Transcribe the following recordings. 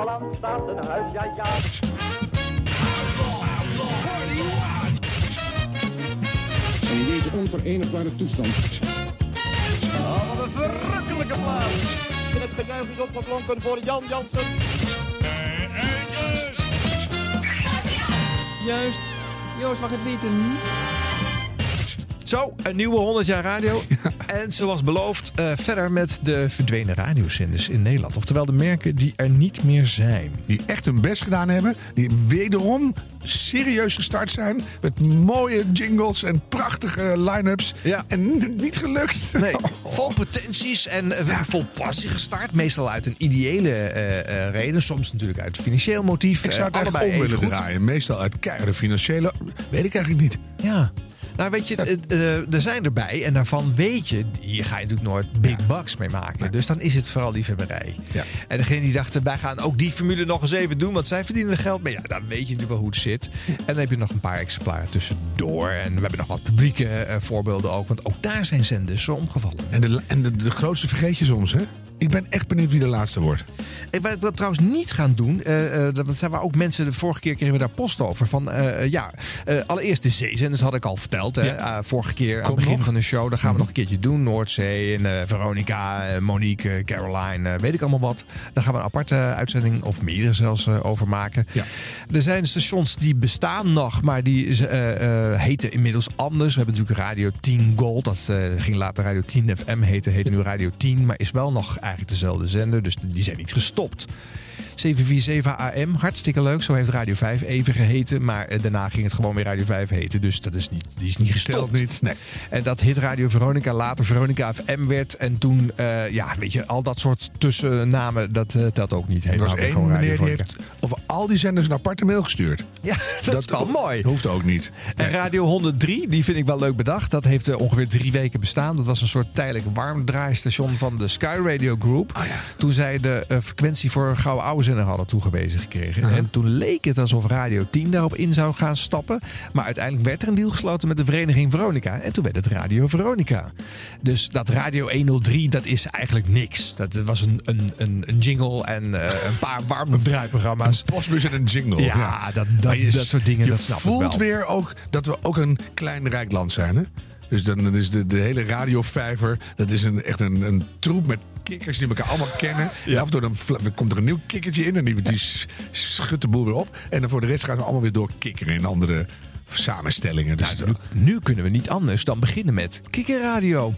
Holland staat een huis, ja ja. In deze onverenigbare toestand Oh, wat een verrukkelijke plaats. En het gejuich is opgeklonken voor Jan Jansen. Juist. Joost mag het weten. Zo, een nieuwe 100 jaar radio. En zoals beloofd, eh, verder met de verdwenen radiozenders in Nederland. Oftewel de merken die er niet meer zijn. Die echt hun best gedaan hebben. Die wederom serieus gestart zijn. Met mooie jingles en prachtige line-ups. Ja. En niet gelukt. Nee, vol potenties en eh, vol passie gestart. Meestal uit een ideële eh, reden. Soms natuurlijk uit financieel motief. Ik zou het Eh, allebei om even willen draaien. Meestal uit keiharde financiële... Weet ik eigenlijk niet. Ja. Nou, weet je, eh, er zijn erbij en daarvan weet je, hier ga je natuurlijk nooit big bucks mee maken. Dus dan is het vooral liefhebberij. Ja. En degene die dachten, wij gaan ook die formule nog eens even doen, want zij verdienen geld. Maar ja, dan weet je natuurlijk wel hoe het zit. En dan heb je nog een paar exemplaren tussendoor. En we hebben nog wat publieke eh, voorbeelden ook, want ook daar zijn zenders omgevallen. En, de, en de, de grootste vergeet je soms, hè? Ik ben echt benieuwd wie de laatste wordt. En wat we trouwens niet gaan doen, eh, eh, dat zijn we ook mensen de vorige keer kregen we daar post over. Van eh, eh, ja, eh, allereerst de zeezenders had ik al verteld. Hè, Eh, vorige keer aan het begin nog. van de show. Dat gaan we nog een keertje doen. Noordzee en eh, Veronica, eh, Monique, eh, Caroline, eh, weet ik allemaal wat. Daar gaan we een aparte uitzending of meerdere zelfs eh, over maken. Ja. Er zijn stations die bestaan nog, maar die eh, eh, heten inmiddels anders. We hebben natuurlijk Radio 10 Gold. Dat eh, ging later Radio 10 FM heten. Heet nu Radio 10, maar is wel nog eigenlijk dezelfde zender. Dus die zijn niet gestopt. 747 AM, hartstikke leuk. Zo heeft Radio 5 even geheten. Maar eh, daarna ging het gewoon weer Radio 5 heten. Dus dat is niet, die is niet gestopt. Telt niet. Nee. En dat hit Radio Veronica later Veronica FM werd. En toen, eh, ja, weet je, al dat soort tussennamen, dat eh, telt ook niet. Er Helemaal was weer één gewoon Radio meneer die Veronica. heeft over al die zenders een aparte mail gestuurd. Ja, dat, is wel mooi. Hoeft ook niet. En Radio 103, die vind ik wel leuk bedacht. Dat heeft ongeveer drie weken bestaan. Dat was een soort tijdelijk warmdraaistation van de Sky Radio Group. Toen zij de frequentie voor Gouden Oude Zender hadden toegewezen gekregen. En toen leek het alsof Radio 10 daarop in zou gaan stappen. Maar uiteindelijk werd er een deal gesloten met de vereniging Veronica. En toen werd het Radio Veronica. Dus dat Radio 103, dat is eigenlijk niks. Dat was een, een, een, een jingle en eh, een paar warmdraaiprogramma's. Postbus en een jingle. Ja, dat, dat, je- dat soort dingen, je dat snap ik voelt weer ook dat we ook een klein rijk land zijn. Hè? Dus dan dan is de, de hele radiovijver, dat is een, echt een, een troep met kikkers die elkaar allemaal kennen. En af en toe dan komt er een nieuw kikkertje in en die, die schudt de boel weer op. En dan voor de rest gaan we allemaal weer door kikkeren in andere samenstellingen. Dus Nou, nu, nu kunnen we niet anders dan beginnen met. Kikkerradio.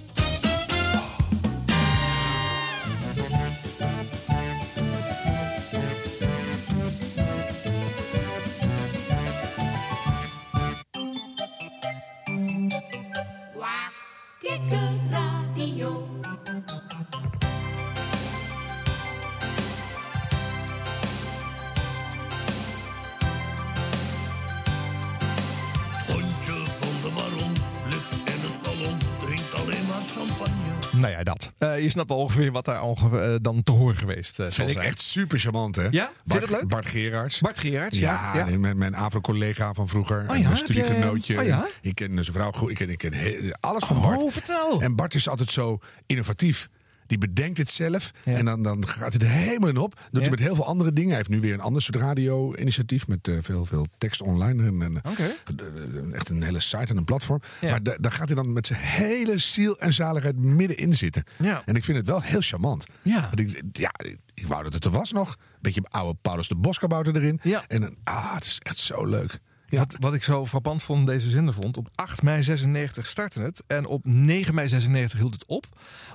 Snapt wel ongeveer wat daar eh, dan te horen geweest eh, zal vind ik echt super charmant, hè? Ja? Vind je Bart, dat leuk? Bart Gerards. Bart Gerards, ja. Ja, mijn, mijn AVRO-collega van vroeger. Oh ja, studiegenootje. oh ja? Ik ken zijn vrouw goed. Ik ken, ik ken alles van Bart. Oh, vertel. En Bart is altijd zo innovatief. Die bedenkt het zelf. Ja. En dan, dan gaat er helemaal in op. Doet hij met heel veel andere dingen. Hij heeft nu weer een ander soort radio-initiatief. Met eh, veel, veel tekst online. En, eh, Echt een hele site en een platform. Maar da- daar gaat hij dan met zijn hele ziel en zaligheid middenin zitten. En ik vind het wel heel charmant. Ja. Want ik, ja, ik wou dat het er was nog. Beetje oude Paulus de Boskabouter erin. Ja. En dan, ah, het is echt zo leuk. Ja. Wat, wat ik zo frappant vond deze zender vond. Op 8 mei 96 startte het. En op 9 mei 96 hield het op.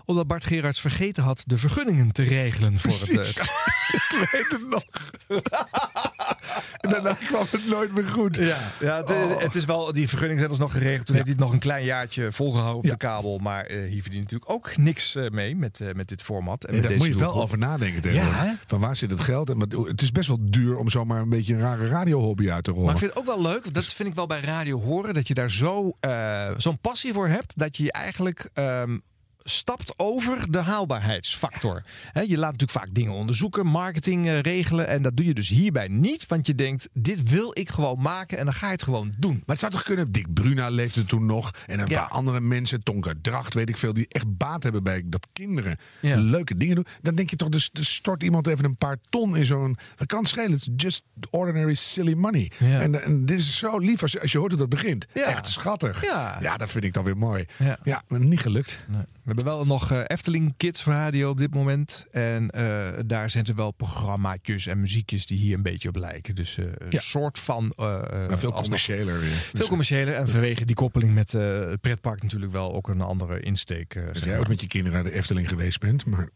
Omdat Bart Gerards vergeten had de vergunningen te regelen voor het... Eh, ik weet het nog. en daarna kwam het nooit meer goed. Ja, ja het, Oh. het is wel, die vergunning zijn nog geregeld. Toen heeft hij het nog een klein jaartje volgehouden op Ja. de kabel. Maar eh, hier verdient natuurlijk ook niks eh, mee met, eh, met dit format. En Nee, daar moet je wel doelgroep. over nadenken tegenwoordig. Van waar zit het geld? En wat- het is best wel duur om zomaar een beetje een rare radiohobby uit te rollen. Maar ik vind het ook wel leuk, dat vind ik wel bij radio horen, dat je daar eh, zo'n passie voor hebt, dat je je eigenlijk ehm, stapt over de haalbaarheidsfactor. Je laat natuurlijk vaak dingen onderzoeken, marketing eh, regelen. En dat doe je dus hierbij niet. Want je denkt, dit wil ik gewoon maken en dan ga je het gewoon doen. Maar het zou toch kunnen, Dick Bruna leefde toen nog. En een Ja. paar andere mensen, Tonker Dracht, weet ik veel, die echt baat hebben bij dat kinderen Ja. leuke dingen doen. Dan denk je toch, dus, dus stort iemand even een paar ton in zo'n. Wat kan schelen? Het is just ordinary silly money. Ja. En, en dit is zo lief als, je- als je hoort dat het begint. Echt schattig. Ja. dat vind ik dan weer mooi. Ja. Niet gelukt. We hebben wel nog eh, Efteling Kids Radio op dit moment. En eh, daar zijn er wel programmaatjes en muziekjes die hier een beetje op lijken. Dus eh, een soort van... Maar veel commerciëler. Veel commerciëler. En vanwege die koppeling met het pretpark natuurlijk wel ook een andere insteek. Als jij maar. ook met je kinderen naar de Efteling geweest bent. Maar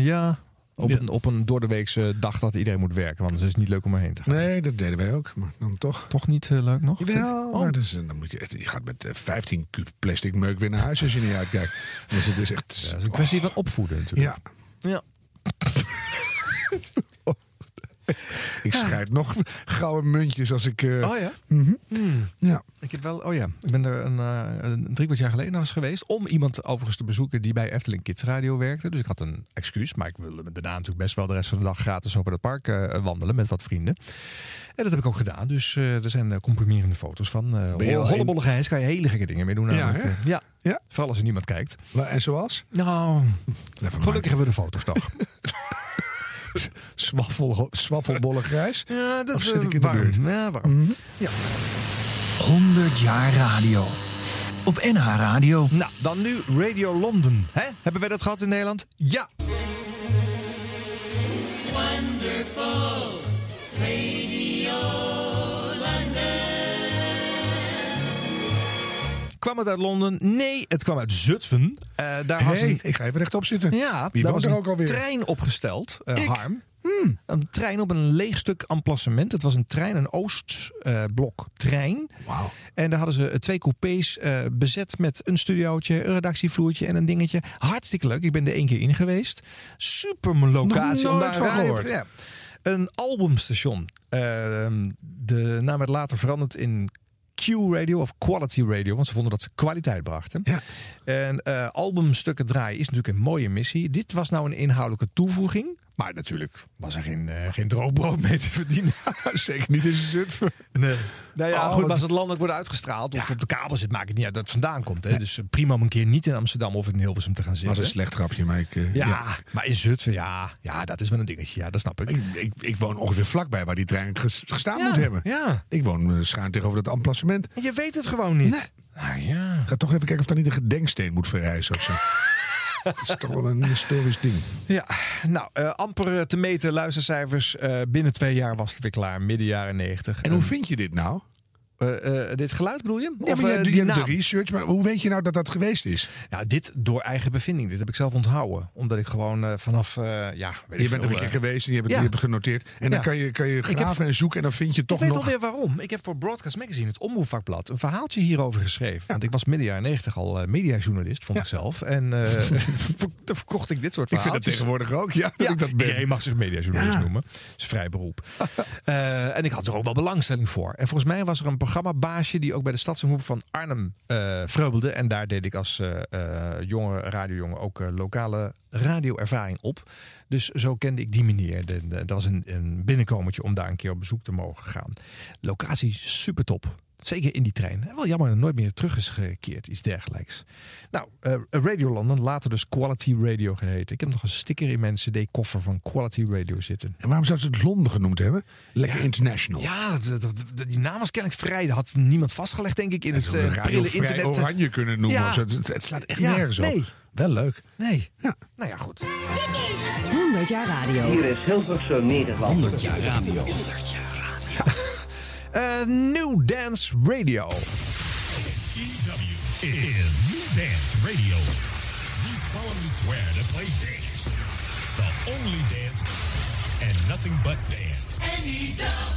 ja, op, Ja. Een, op een doordeweekse dag dat iedereen moet werken. Want het is niet leuk om erheen te gaan. nee, dat deden wij ook. Maar dan toch. Toch niet eh, leuk nog? Oh. maar dus, eh, dan moet je, echt- je gaat met eh, 15 kuub plastic meuk weer naar huis als je niet uitkijkt. Dus het is echt... Ja, dat is een kwestie van opvoeden natuurlijk. Ja, Ja. ik scheid nog gouden muntjes als ik... eh, Oh ja? ja. Ik heb wel, oh ja, ik ben er een, eh, een drie kwart jaar geleden eens geweest. Om iemand overigens te bezoeken die bij Efteling Kids Radio werkte. Dus ik had een excuus. Maar ik wilde daarna natuurlijk best wel de rest van de dag gratis over het park eh, wandelen met wat vrienden. En dat heb ik ook gedaan. Dus er zijn comprimerende foto's van. al Hollebolle Gijs kan je hele gekke dingen mee doen. Ja, ja. Ja. Vooral als er niemand kijkt. Maar- En zoals? Nou, gelukkig hebben we de foto's nog. Zwaffel, zwaffelbolle grijs. ja, dat Of is zit ik in de warm. buurt? Ja, warm. Ja. 100 jaar radio. Op NH Radio. Nou, dan nu Radio London. Hè? Hebben wij dat gehad in Nederland? Ja. Kwam het uit Londen? Nee, het kwam uit Zutphen. Eh, daar was een, ik ga even rechtop zitten. ja, Wie daar was er ook alweer? trein opgesteld, eh? Harm. Een trein op een leeg stuk emplacement. Het was een trein, een Oostblok trein. Wauw. En daar hadden ze eh, twee coupés eh, bezet met een studiootje, een redactievloertje en een dingetje. Hartstikke leuk. Ik ben er één keer in geweest. Super locatie. Nog om nooit daar van gehoord. Ja. Een albumstation. Ehm, de naam werd later veranderd in Q-radio of Quality Radio. Want ze vonden dat ze kwaliteit brachten. Ja. En eh, albumstukken draaien is natuurlijk een mooie missie. Dit was nou een inhoudelijke toevoeging. Maar natuurlijk was er geen, eh, geen droogbrood mee te verdienen. Zeker niet in Zutphen. Nee. Nou ja, Oh, goed, maar als het landelijk wordt uitgestraald of op de kabel zit, maakt het niet uit dat het vandaan komt. Hè? Dus eh, prima om een keer niet in Amsterdam of in Hilversum te gaan Dat zitten. was een slecht grapje, maar ik... eh, ja, maar in Zutphen, ja, ja, dat is wel een dingetje. Ja, dat snap ik. Ik, ik, ik woon ongeveer vlakbij waar die trein ges- gestaan ja, moet hebben. Ja, Ik woon schuin tegenover dat emplacement. en je weet het gewoon niet. Nee. Nou ja. Ga toch even kijken of daar niet een gedenksteen moet verrijzen of zo. dat is toch wel een historisch ding. Ja, nou, eh, amper eh, te meten luistercijfers. Eh, binnen twee jaar was het weer klaar, midden jaren negentig. En hoe vind je dit nou? Eh, eh, dit geluid bedoel je? Ja, of maar eh, je, die je hebt de research, maar hoe weet je nou dat dat geweest is? Ja, dit door eigen bevinding. Dit heb ik zelf onthouden. Omdat ik gewoon vanaf, ja, weet Je bent er een keer geweest en je hebt, ja. het, je hebt genoteerd. En dan kan je, kan je heb- graven en zoeken en dan vind je toch ik weet nog... alweer waarom. Ik heb voor Broadcast Magazine, het omroepvakblad, een verhaaltje hierover geschreven. Want ik was midden jaren 90 al mediajournalist, vond ik zelf. En dan verkocht ik dit soort Ik vind dat verhaaltjes. tegenwoordig ook, ja, dat ik dat ben. iedereen mag zich mediajournalist noemen. Dat is vrij beroep. En ik had er ook wel belangstelling voor. En volgens mij was er een programmabaasje die ook bij de stadsomroep van Arnhem eh vreubelde. En daar deed ik als eh, eh, jonge radiojongen ook lokale radioervaring op. Dus zo kende ik die meneer. Dat was een, een binnenkomertje om daar een keer op bezoek te mogen gaan. Locatie super top. Zeker in die trein. Wel jammer dat nooit meer terug is gekeerd. Iets dergelijks. Nou, eh, Radio London, later dus Quality Radio geheten. Ik heb nog een sticker in mijn cd-koffer van Quality Radio zitten. En waarom zouden ze het Londen genoemd hebben? Lekker international. Ja, dat- dat- dat- die naam was kennelijk vrij. Dat had niemand vastgelegd, denk ik, in het Zo'n eh, radio prille internet. oranje kunnen noemen. Ja. zo. Het, het slaat echt Ja, nergens op. nee. Wel leuk. Nee. Ja. Nou ja, goed. 100 jaar radio. Hier is Hilversum, Nederland. 100 jaar radio. Eh, New Dance Radio. EW is New Dance Radio. We solemnly swear to play dance. The only dance and nothing but dance. N E W.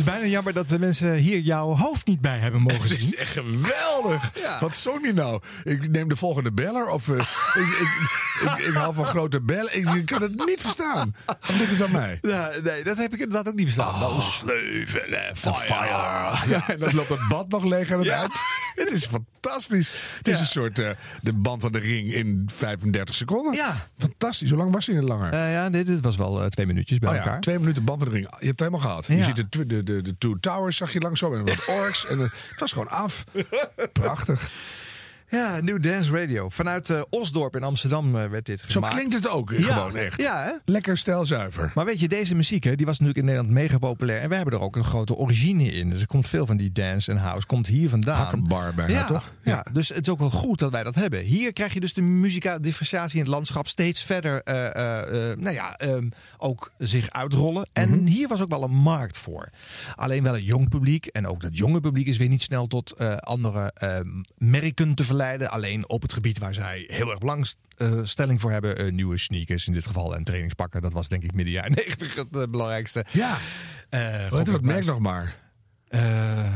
is bijna jammer dat de mensen hier jouw hoofd niet bij hebben mogen Het is zien. echt geweldig. Wat zong je nou? Ik neem de volgende beller of eh, ik, ik, hou van grote bellen. Ik, kan het niet verstaan. Of ligt het aan mij? Ja, nee, dat heb ik inderdaad ook niet verstaan. Oh. Nou, sleuvelen, fire. Ja, en dan loopt het bad nog leeg aan het Ja. eind. Het is fantastisch. Het is Ja. een soort eh, de band van de ring in 35 seconden. Ja. Fantastisch. Hoe lang was hij niet langer? Eh, ja, dit, dit was wel eh, twee minuutjes bij Oh ja, elkaar. twee minuten band van de ring. Je hebt het helemaal gehad. Ja. Je ziet de, de, de, de Two Towers zag je langzaam en wat orks. En, eh, het was gewoon af. Prachtig. Ja, New Dance Radio. Vanuit eh, Osdorp in Amsterdam eh, werd dit Zo gemaakt. klinkt het ook Ja. gewoon echt. Ja, hè? Lekker stijlzuiver. Maar weet je, deze muziek hè, die was natuurlijk in Nederland mega populair. En we hebben er ook een grote origine in. Dus er komt veel van die dance en house komt hier vandaan. Hakkenbar bijna, ja, toch? Ja. dus het is ook wel goed dat wij dat hebben. Hier krijg je dus de muzikale differentiatie in het landschap steeds verder eh, nou ja, ehm, ook zich uitrollen. En Mhm. hier was ook wel een markt voor. Alleen wel een jong publiek. En ook dat jonge publiek is weer niet snel tot andere merken te verleiden. Alleen op het gebied waar zij heel erg belangstelling voor hebben. eh, nieuwe sneakers in dit geval en trainingspakken. Dat was denk ik midden jaren 90 het eh, belangrijkste. Ja. Eh, Weet je gok wat ik merk nog maar? Eh,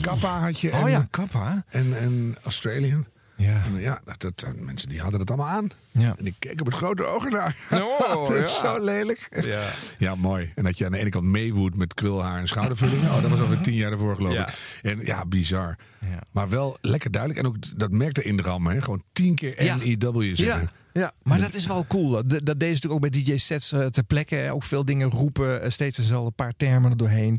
Kappa had je. oh en, ja, kappa. En, en Australian. Ja. En, ja, dat, dat, eh, mensen die hadden het allemaal aan. Ja. En ik keek op het grote ogen naar. Oh, dat is ja. zo lelijk. Ja. Ja, mooi. En dat je aan de ene kant meewoedt met krulhaar en schoudervullingen. Oh, dat was alweer tien jaar ervoor geloof Ja. ik. En ja, bizar. Ja. Maar wel lekker duidelijk. En ook dat merkte in de ram. Hè. Gewoon tien keer Ja, zeggen. Ja, maar dat is wel cool. Dat, dat deed ze natuurlijk ook bij DJ-sets eh, ter plekke. Ook veel dingen roepen, eh, steeds dezelfde paar termen er doorheen.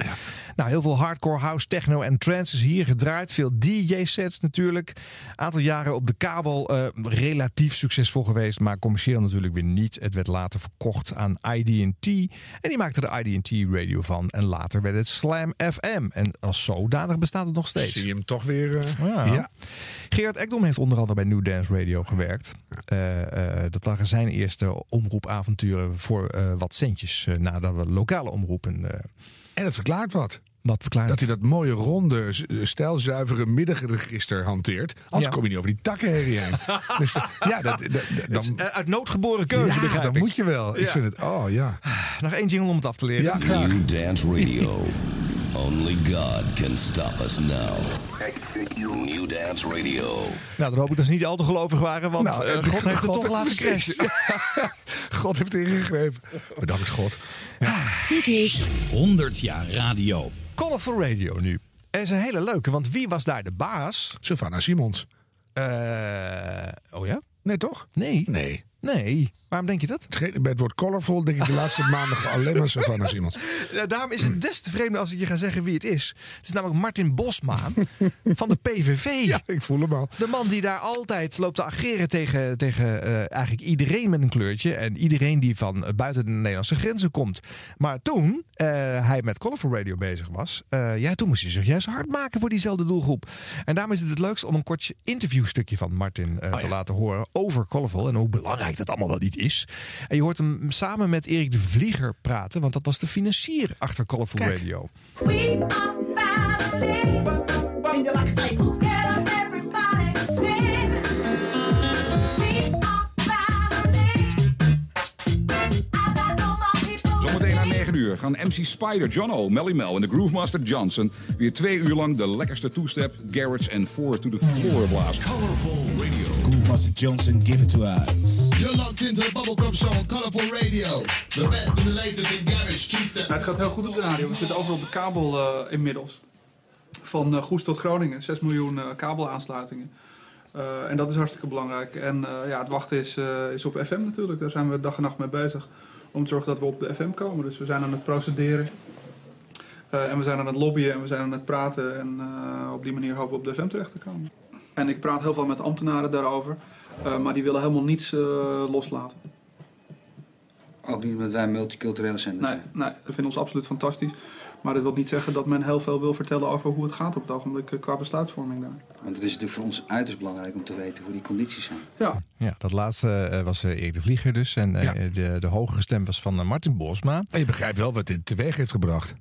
Nou, heel veel hardcore, house, techno en trance is hier gedraaid. Veel DJ-sets natuurlijk. Aantal jaren op de kabel eh, relatief succesvol geweest, maar commercieel natuurlijk weer niet. Het werd later verkocht aan ID&T. En die maakte de ID&T radio van. En later werd het Slam FM. En als zodanig bestaat het nog steeds. Zie je hem toch weer? Ja. ja. Gerard Ekdom heeft onder andere bij New Dance Radio gewerkt. Eh, dat waren zijn eerste omroepavonturen voor eh, wat centjes eh, nadat we lokale omroepen. eh En het verklaart wat. wat verklaard. Dat hij dat mooie, ronde, stijlzuivere middenregister hanteert. Anders Ja. kom je niet over die takkenherrie heen. dus, ja, dat, dat- dan, uit noodgeboren keuze, ja, begrijp dan ik. moet je wel. Ik vind het, oh ja. Nog één jingle om het af te leren. Ja, graag. New Dance Radio. Only God can stop us now. Dance Radio. Nou, dan hoop ik dat ze niet al te gelovig waren, want Nou, eh, eh, God heeft het toch laten crashen. God heeft ingegrepen. Bedankt God. Dit is 100 jaar radio. Colorful Radio nu. Er is een hele leuke, want wie was daar de baas? Savannah Simons. Eh, oh ja? Nee, toch? Nee. Nee. Nee. Waarom denk je dat? Bij het woord colorful denk ik de laatste maanden alleen maar Savannah Simons. Daarom is het des te vreemder als ik je ga zeggen wie het is. Het is namelijk Martin Bosma van de PVV. Ja, ik voel hem al. De man die daar altijd loopt te ageren tegen, tegen eh, eigenlijk iedereen met een kleurtje. En iedereen die van eh, buiten de Nederlandse grenzen komt. Maar toen eh, hij met Colorful Radio bezig was. ja, toen moest hij zich juist hard maken voor diezelfde doelgroep. En daarom is het het leukst om een kortje interviewstukje van Martin eh, te laten horen over Colorful. En hoe belangrijk dat allemaal wel niet is. En je hoort hem samen met Erik de Vlieger praten. Want dat was de financier achter Colorful Radio. We are Zometeen na 9 uur gaan MC Spider, John O, Melly Mel en de Groovemaster Johnson weer twee uur lang de lekkerste two-step, garage en four to the floor blazen. Colorful Radio. Groovemaster Johnson, give it to us. You're locked into the Bubblegum Show on Colorful Radio. The best and the latest in garage, two-step. Nou, het gaat heel goed op de radio. We zitten overal op de kabel eh, inmiddels. Van eh, Goes tot Groningen. 6 miljoen eh, kabelaansluitingen. Eh, en dat is hartstikke belangrijk. En eh, ja, het wachten is, eh, is op FM natuurlijk. Daar zijn we dag en nacht mee bezig. Om te zorgen dat we op de FM komen. Dus we zijn aan het procederen. Eh, en we zijn aan het lobbyen en we zijn aan het praten. En eh, op die manier hopen we op de FM terecht te komen. En ik praat heel veel met ambtenaren daarover. eh, maar die willen helemaal niets eh, loslaten. Ook niet omdat wij een multiculturele zender Nee, nee, we vinden ons absoluut fantastisch. Maar dat wil niet zeggen dat men heel veel wil vertellen over hoe het gaat op het ogenblik eh, qua besluitvorming daar. Want het is natuurlijk voor ons uiterst belangrijk om te weten hoe die condities zijn. Ja. Ja, dat laatste eh, was eh, Erik de Vlieger dus. En eh, de, de hogere stem was van Martin Bosma. En je begrijpt wel wat dit teweeg heeft gebracht.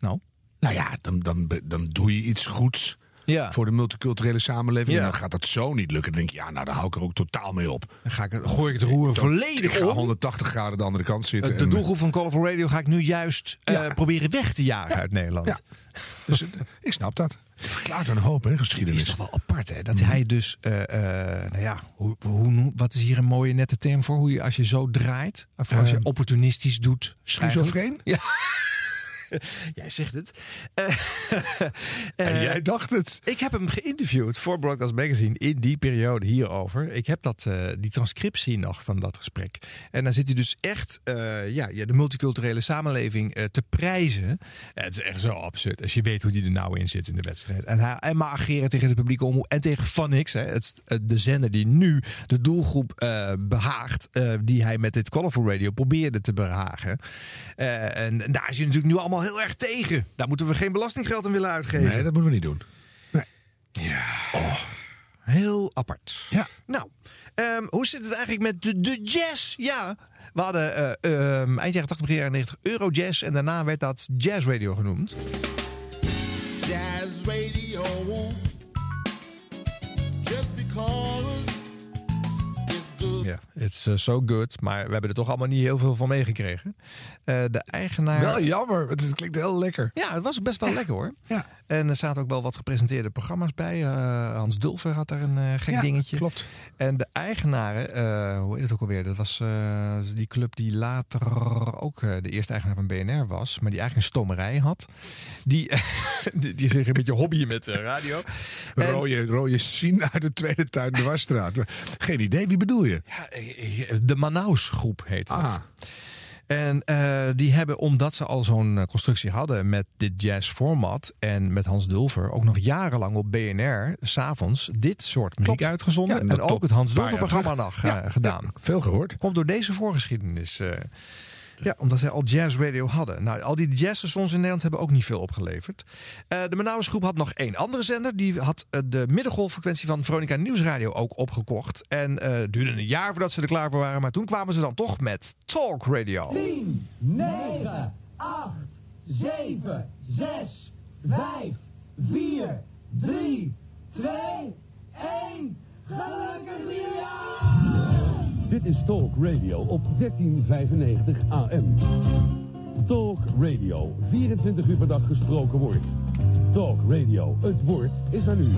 Nou? Nou ja, dan, dan, dan doe je iets goeds Ja. voor de multiculturele samenleving. Ja. En dan gaat dat zo niet lukken. Dan denk je, ja, nou, daar hou ik er ook totaal mee op. Dan ga ik, het- gooi ik het roer volledig Ik ga om. 180 graden de andere kant zitten. Eh, De doelgroep van Colorful Radio ga ik nu juist eh, proberen weg te jagen uit Nederland. Ja. Dus, het- ik snap dat. Het verklaart een hoop, hè, Het geschiedenis. is toch wel apart, hè? Dat hij dus, eh, eh, nou ja, hoe, hoe, wat is hier een mooie nette term voor? Hoe je als je zo draait, of als je Eh, opportunistisch doet. schizofreen? Ja. Jij zegt het. Eh, En eh, jij dacht het. Ik heb hem geïnterviewd voor Broadcast Magazine in die periode hierover. Ik heb dat, eh, die transcriptie nog van dat gesprek. En dan zit hij dus echt eh, ja, de multiculturele samenleving eh, te prijzen. Eh, het is echt zo absurd als je weet hoe die er nou in zit in de wedstrijd. En hij en maar ageren tegen de publieke omroep en tegen Vanix. Hè, het, eh, de zender die nu de doelgroep eh, behaagt. eh, die hij met dit Colorful Radio probeerde te behagen. Eh, en, en daar is hij natuurlijk nu allemaal heel erg tegen. Daar moeten we geen belastinggeld aan willen uitgeven. Nee, dat moeten we niet doen. Heel apart. Ja. Nou, ehm, hoe zit het eigenlijk met de, de jazz? Ja, we hadden eh, ehm, eind jaren 80, begin jaren 90 Eurojazz. En daarna werd dat Jazz Radio genoemd. Jazz radio. Ja, it's uh, so good. Maar we hebben er toch allemaal niet heel veel van meegekregen. Eh, de eigenaar... Wel jammer, het klinkt heel lekker. Ja, het was best wel lekker hoor. Ja. En er zaten ook wel wat gepresenteerde programma's bij. Eh, Hans Dulfer had daar een eh, gek Ja, dingetje. klopt. En de eigenaren, eh, hoe heet het ook alweer? Dat was die club die later ook de eerste eigenaar van BNR was. Maar die eigenlijk een stomerij had. Die, die, die zich een beetje hobbyen met radio. En- Rode, rode Sien uit de tweede tuin de Wasstraat. Geen idee, wie bedoel je? Ja, de Manaus groep heet dat. Ah. En eh, die hebben, omdat ze al zo'n eh, constructie hadden met dit jazz-format en met Hans Dulfer, ook nog jarenlang op BNR s'avonds dit soort muziek Klopt. uitgezonden. Ja, en ook het Hans terug. nog eh, Ja, gedaan. ja, veel gehoord. Komt door deze voorgeschiedenis. Eh. ja, omdat zij al jazz radio hadden. Nou, al die jazzstations in Nederland hebben ook niet veel opgeleverd. Eh, de Menauwers groep had nog één andere zender. Die had eh, de middengolffrequentie van Veronica Nieuwsradio ook opgekocht. En eh, het duurde een jaar voordat ze er klaar voor waren. Maar toen kwamen ze dan toch met Talk Radio. 10, 9, 8, 7, 6, 5, 4, 3, 2, 1. Gelukkig nieuwjaar! Dit is Talk Radio op 1395 AM. Talk Radio, 24 uur per dag gesproken woord. Talk Radio, het woord is aan u.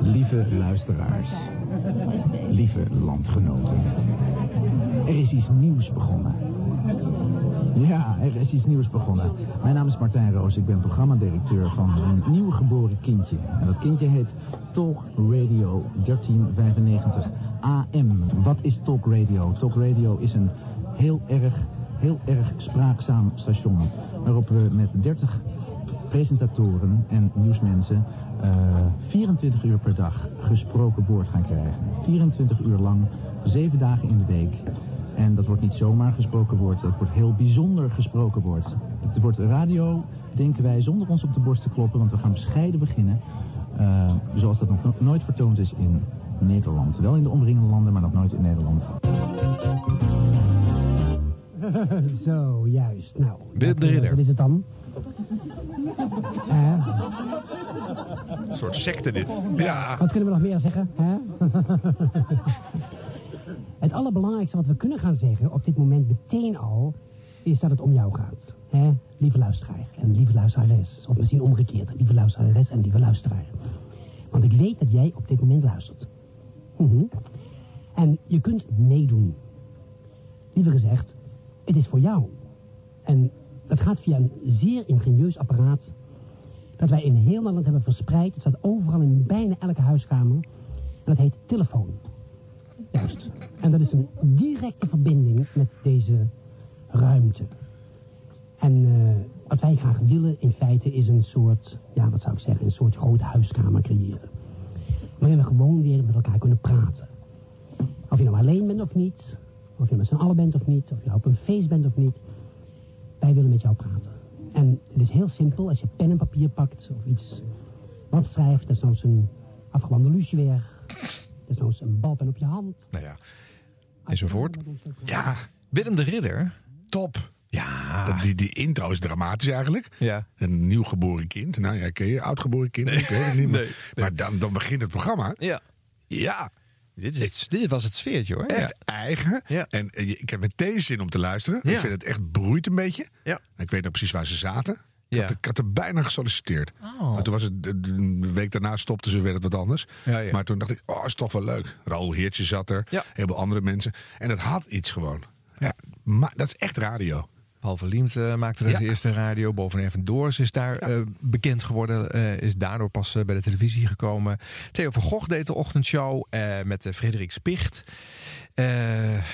Lieve luisteraars, lieve landgenoten. Er is iets nieuws begonnen. Ja, er is iets nieuws begonnen. Mijn naam is Martijn Roos, ik ben programmadirecteur van een nieuw geboren kindje. En dat kindje heet Talk Radio 1395 AM. Wat is Talk Radio? Talk Radio is een heel erg, heel erg spraakzaam station. Waarop we met 30 presentatoren en nieuwsmensen eh, 24 uur per dag gesproken woord gaan krijgen. 24 uur lang, 7 dagen in de week. En dat wordt niet zomaar gesproken woord, dat wordt heel bijzonder gesproken woord. Het wordt radio, denken wij, zonder ons op de borst te kloppen, want we gaan bescheiden beginnen. eh, zoals dat nog no- nooit vertoond is in Nederland. Wel in de omringende landen, maar nog nooit in Nederland. Zo, juist. Nou, Willem de wat, eh, Ridder. Wat is het dan? Een soort secte dit. Ja. Wat kunnen we nog meer zeggen? Hè? het allerbelangrijkste wat we kunnen gaan zeggen op dit moment meteen al, is dat het om jou gaat. Hè? Lieve luisteraar en lieve luisterares. Of misschien omgekeerd, lieve luisterares en lieve luisteraar. Want ik weet dat jij op dit moment luistert. Mhm. En je kunt meedoen. Liever gezegd, het is voor jou. En dat gaat via een zeer ingenieus apparaat dat wij in heel Nederland hebben verspreid. Het staat overal in bijna elke huiskamer. En dat heet telefoon. En dat is een directe verbinding met deze ruimte. En eh, wat wij graag willen in feite is een soort, ja wat zou ik zeggen, een soort grote huiskamer creëren. Waarin we gewoon weer met elkaar kunnen praten. Of je nou alleen bent of niet, of je met z'n allen bent of niet, of je op een feest bent of niet. Wij willen met jou praten. En het is heel simpel, als je pen en papier pakt of iets wat schrijft, desnoods een afgewande lucifer, desnoods een balpen op je hand. Nou ja, enzovoort. Ja, Willem de Ridder. Top. Ja. Dat, die, die intro is dramatisch eigenlijk. Ja. Een nieuw geboren kind. Nou ja, ken je oudgeboren kind? Ik weet het niet meer. Nee, Maar dan, dan begint het programma. Ja. Ja. Dit, is, dit was het sfeertje hoor. Echt eigen. Ja. En eh, ik heb meteen zin om te luisteren. Ja. Ik vind het echt broeit een beetje. Ja. Ik weet nog precies waar ze zaten. Ik, had, ik had er bijna gesolliciteerd. Oh. Maar toen was het, de, week daarna stopten ze, werd het wat anders. Ja, ja. Maar toen dacht ik, oh, is toch wel leuk. Raoul Heertje zat er, een heleboel andere mensen. En het had iets gewoon. Ja, maar dat is echt radio. Paul Verliemt eh, maakte er Ja. zijn eerste radio. Boven Even Doors is daar eh, bekend geworden. eh, is daardoor pas bij de televisie gekomen. Theo van Gogh deed de ochtendshow met Frederik Spicht. Eh,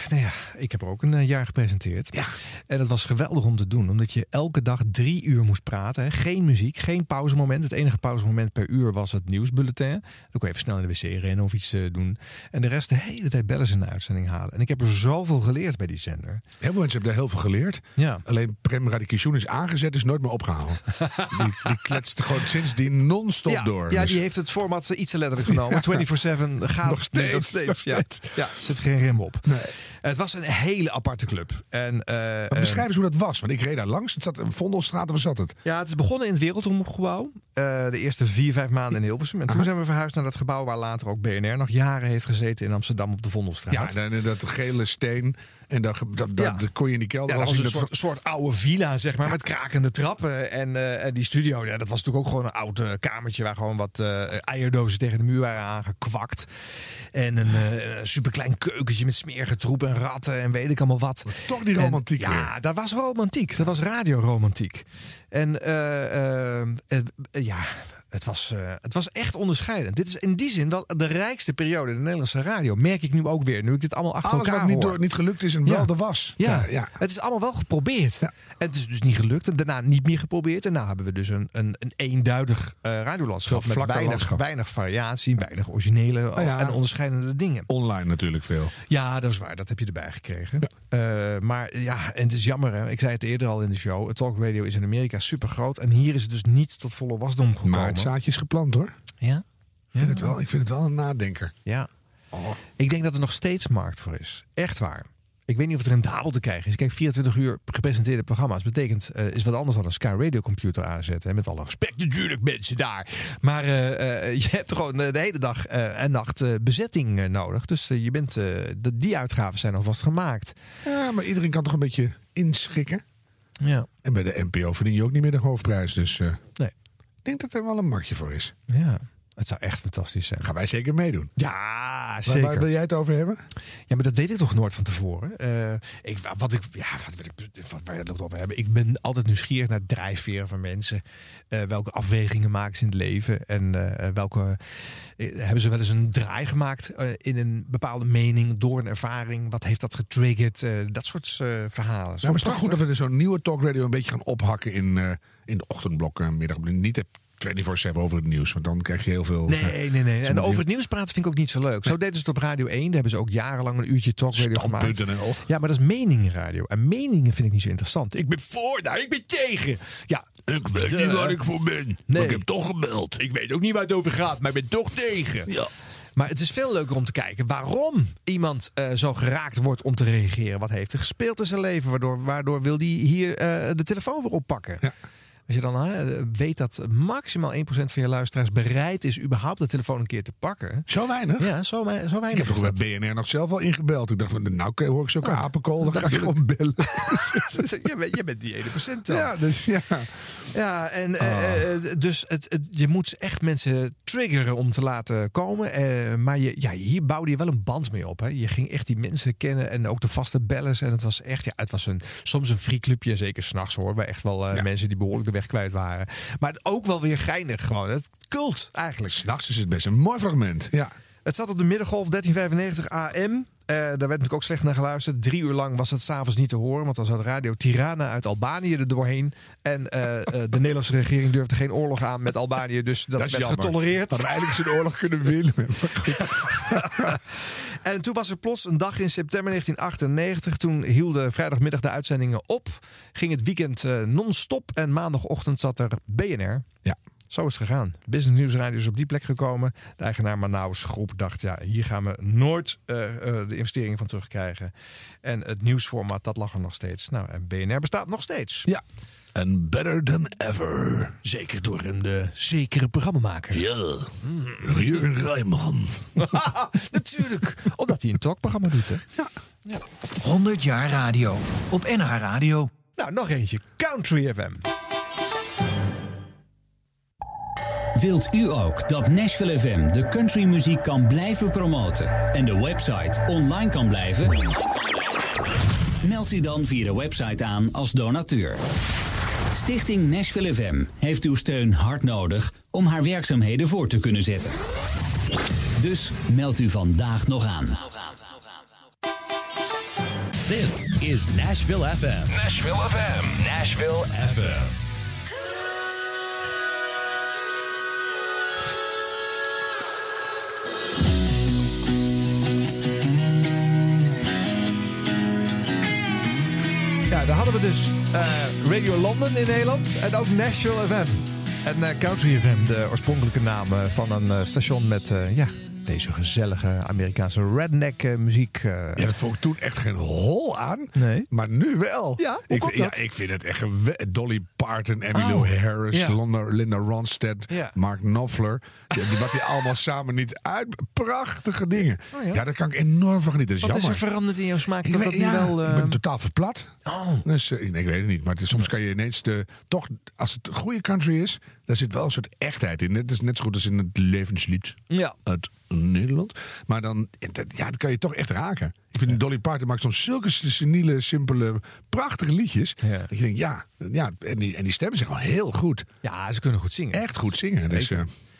nou ja, ik heb er ook een eh, jaar gepresenteerd. Ja. En dat was geweldig om te doen. Omdat je elke dag drie uur moest praten. Hè. Geen muziek, geen pauzemoment. Het enige pauzemoment per uur was het nieuwsbulletin. Dan kon je even snel in de wc rennen of iets eh, doen. En de rest de hele tijd bellen ze in de uitzending halen. En ik heb er zoveel geleerd bij die zender. Heel veel mensen hebben daar heel veel geleerd. Ja. Alleen Prem Radikation is aangezet, is nooit meer opgehaald. die, die kletst gewoon sindsdien non-stop ja, door. Ja, Dus- die heeft het format iets te letterlijk genomen. 24-7 gaat Nog steeds, nog Ja, steeds. ja, zit geen rem op. Het was een hele aparte club. En, eh, Maar eh, beschrijf eens hoe dat was. Want ik reed daar langs. Het zat een Vondelstraat, waar zat het? ja, het is begonnen in het Wereldromgebouw. eh, de eerste vier, vijf maanden in Hilversum. En toen zijn we verhuisd naar dat gebouw waar later ook BNR nog jaren heeft gezeten in Amsterdam op de Vondelstraat. Ja, dat, dat gele steen. En dat, dat, dat, Ja. dat kon je in die kelder Ja, dat was een soort, soort oude villa, zeg maar, met krakende trappen. En, eh, en die studio, ja, dat was natuurlijk ook gewoon een oud eh, kamertje... waar gewoon wat eh, eierdozen tegen de muur waren aangekwakt. En een, superklein keukentje met smerige troep en ratten en weet ik allemaal wat. toch die En, romantiek ja, dat was romantiek. Dat was radioromantiek. En ja... Het was, eh, het was echt onderscheidend. Dit is in die zin wel de rijkste periode in de Nederlandse radio. Merk ik nu ook weer, nu ik dit allemaal achter Alles elkaar wat niet, hoor. door, niet gelukt is en wel er was. Ja, ja. het is allemaal wel geprobeerd. En het is dus niet gelukt. En daarna niet meer geprobeerd. En daarna hebben we dus een, een, een eenduidig eh radiolandschap. Met weinig, landschap. weinig variatie, weinig originele ja. en onderscheidende dingen. Online natuurlijk veel. Ja, dat is waar. Dat heb je erbij gekregen. Eh, maar ja, en het is jammer. Hè? Ik zei het eerder al in de show. Talk radio is in Amerika super groot. En hier is het dus niet tot volle wasdom gekomen. Maar het zaadje is geplant hoor. Ja? Ik vind, het wel, ik vind het wel een nadenker. Ja. Ik denk dat er nog steeds markt voor is. Echt waar. Ik weet niet of het rendabel te krijgen is. Kijk, 24 uur gepresenteerde programma's betekent eh, is wat anders dan een Sky Radio computer aanzetten. Hè, met alle respect natuurlijk mensen daar. Maar eh, eh, je hebt gewoon de hele dag en nacht bezetting nodig. Dus je bent, de, die uitgaven zijn alvast gemaakt. Ja, maar iedereen kan toch een beetje inschikken. Ja. En bij de NPO verdien je ook niet meer de hoofdprijs. Dus Nee. Ik denk dat er wel een marktje voor is. Ja. Het zou echt fantastisch zijn. Gaan wij zeker meedoen. Ja, zeker. waar wil jij het over hebben? Ja, maar dat weet ik toch nooit van tevoren. Eh, ik, wat ik, ja, wat wil ik, wat, waar we het over hebben. Ik ben altijd nieuwsgierig naar drijfveren van mensen. Eh, welke afwegingen maken ze in het leven? En eh, welke hebben ze wel eens een draai gemaakt in een bepaalde mening door een ervaring? Wat heeft dat getriggerd? Dat soort verhalen. Nou, maar het is toch goed dat we er zo'n nieuwe talkradio een beetje gaan ophakken in, in de ochtendblokken. Middag, niet heb 24-7 over het nieuws. Want dan krijg je heel veel... Nee, nee, nee. En over het nieuws praten vind ik ook niet zo leuk. Zo deden ze het op Radio 1. Daar hebben ze ook jarenlang een uurtje talkradio gemaakt. Ja, maar dat is meningenradio. En meningen vind ik niet zo interessant. Ik ben voor, nou, ik ben tegen. Ja, Ik weet de- niet waar ik voor ben. Nee. Maar ik heb toch gebeld. Ik weet ook niet waar het over gaat, maar ik ben toch tegen. Ja. Maar het is veel leuker om te kijken waarom iemand eh, zo geraakt wordt om te reageren. Wat heeft er gespeeld in zijn leven? Waardoor, waardoor wil hij hier eh, de telefoon voor oppakken? Ja. Als je dan hè, weet dat maximaal 1% van je luisteraars bereid is überhaupt de telefoon een keer te pakken. Zo weinig? Ja, zo, wei- zo weinig. Ik heb vroeger bij BNR nog zelf al ingebeld. Ik dacht van, nou hoor ik zulke Oh, apenkool, dan ga ik gewoon bellen. je, bent, je bent die ene procent dan. Ja, dus ja. Ja, en Ah. eh, eh, dus het, het, je moet echt mensen triggeren om te laten komen. Eh, maar je, ja, hier bouwde je wel een band mee op. Hè. Je ging echt die mensen kennen en ook de vaste bellers. En het was echt, ja, het was een, soms een free clubje. Zeker s'nachts hoor. Bij echt wel eh, mensen die behoorlijk de weg kwijt waren. Maar ook wel weer geinig gewoon. Het cult eigenlijk. S'nachts is het best een mooi fragment. Ja. Het zat op de middengolf 1395 AM. Eh, daar werd natuurlijk ook slecht naar geluisterd. Drie uur lang was het s'avonds niet te horen. Want dan zat Radio Tirana uit Albanië er doorheen. En eh, eh, de Nederlandse regering durfde geen oorlog aan met Albanië. Dus dat, Dat is werd jammer. getolereerd. Hadden we eigenlijk zijn oorlog kunnen winnen. En toen was er plots een dag in september 1998. Toen hielden vrijdagmiddag de uitzendingen op. Ging het weekend non-stop. En maandagochtend zat er BNR. Ja. Zo is het gegaan. Business News Radio is op die plek gekomen. De eigenaar Manaus groep dacht, ja, hier gaan we nooit eh, eh, de investeringen van terugkrijgen. En het nieuwsformat, dat lag er nog steeds. Nou, en BNR bestaat nog steeds. Ja. En better than ever. Zeker door een eh, zekere programmamaker. Ja. Jurgen Rijman. Natuurlijk, omdat hij een talkprogramma doet, hè? 100 jaar radio op NH Radio. Nou, nog eentje. Country FM. Wilt u ook dat Nashville FM de countrymuziek kan blijven promoten en de website online kan blijven? Meld u dan via de website aan als donateur. Stichting Nashville FM heeft uw steun hard nodig om haar werkzaamheden voor te kunnen zetten. Dus meld u vandaag nog aan. This is Nashville FM. Nashville FM. Nashville FM. Ja, daar hadden we dus eh, Radio London in Nederland en ook Nashville FM. En eh, Country FM, de oorspronkelijke naam eh, van een station met ja, deze gezellige Amerikaanse redneck eh, muziek. eh. Ja, dat vond ik toen echt geen hol aan. Nee. Maar nu wel. Ja, ik, vind- ja, ik vind het echt. Dolly Parton, Emmylou Oh, Harris, ja. Linda, Linda Ronstadt, Ja. Mark Knopfler. Die, wat die allemaal samen niet uit... Prachtige dingen. Oh, ja? daar kan ik enorm van genieten. Dat is Wat is er veranderd in jouw smaak? Ik, Dat weet- dat nu ja, wel, ik ben totaal verplat. Oh. Dus, eh, nee, ik weet het niet. Maar het soms kan je ineens de... Toch, als het goede country is, daar zit wel een soort echtheid in. Het is net zo goed als in het levenslied Ja. uit Nederland. Maar dan, ja, dat kan je toch echt raken. Ik vind Dolly Parton maakt soms zulke seniele, simpele, prachtige liedjes. Ja. Dat je denkt, ja, ja en, die, en die stemmen zijn gewoon heel goed. Ja, ze kunnen goed zingen. Echt goed zingen. Dus.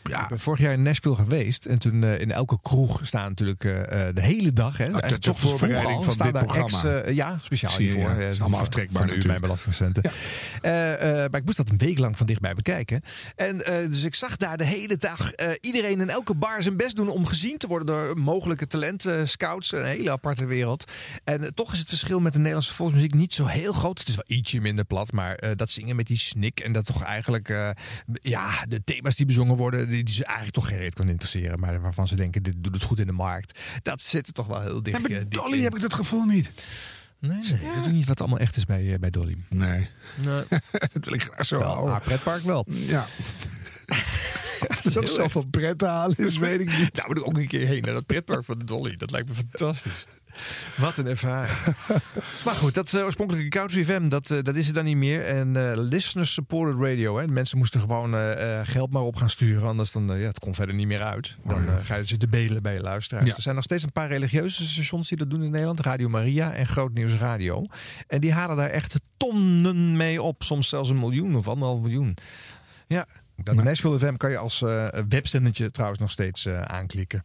Ja, Ik ben vorig jaar in Nashville geweest. En toen eh, in elke kroeg staan natuurlijk eh, eh, de hele dag. Hè, de- Echt de ochtends vroeg voorbereiding al, van dit programma. ex, ja, speciaal Zie hiervoor. ja. Is allemaal van- aftrekbaar Van u, mijn belastingcenten. Maar ik moest dat een week lang van dichtbij bekijken. En dus ik zag daar de hele dag iedereen in elke bar zijn best doen om gezien te worden door mogelijke talenten, scouts. Een hele aparte wereld. En toch is het verschil met de Nederlandse volksmuziek niet zo heel groot. Het is wel ietsje minder plat, maar dat zingen met die snik en dat toch eigenlijk, ja, de thema's die bezongen worden, die, ze eigenlijk toch geen reet kan interesseren. Maar waarvan ze denken, dit doet het goed in de markt. Dat zit er toch wel heel dicht. Ja, bij eh, dik Dolly in. heb ik dat gevoel niet. Nee, nee. Dat is ook niet wat allemaal echt is bij, eh, bij Dolly. Nee. Nee. dat wil ik graag zo Wel, houden. haar pretpark wel. Ja. Of het ook zoveel pret te halen is, weet ik niet. Daar moet ik ook een keer heen naar dat pretpark van Dolly. Dat lijkt me fantastisch. Wat een ervaring. maar goed, dat eh, oorspronkelijke Country FM, dat, eh, dat is het dan niet meer. En eh listeners supported radio. Hè. De mensen moesten gewoon geld maar op gaan sturen. Anders dan, ja, het komt verder niet meer uit. Dan eh, ga je zitten bedelen bij je luisteraars. Ja. Er zijn nog steeds een paar religieuze stations die dat doen in Nederland. Radio Maria en Groot Nieuws Radio. En die halen daar echt tonnen mee op. Soms zelfs een miljoen of anderhalf miljoen. Ja, dat Nashville FM kan je als webzendertje trouwens nog steeds aanklikken.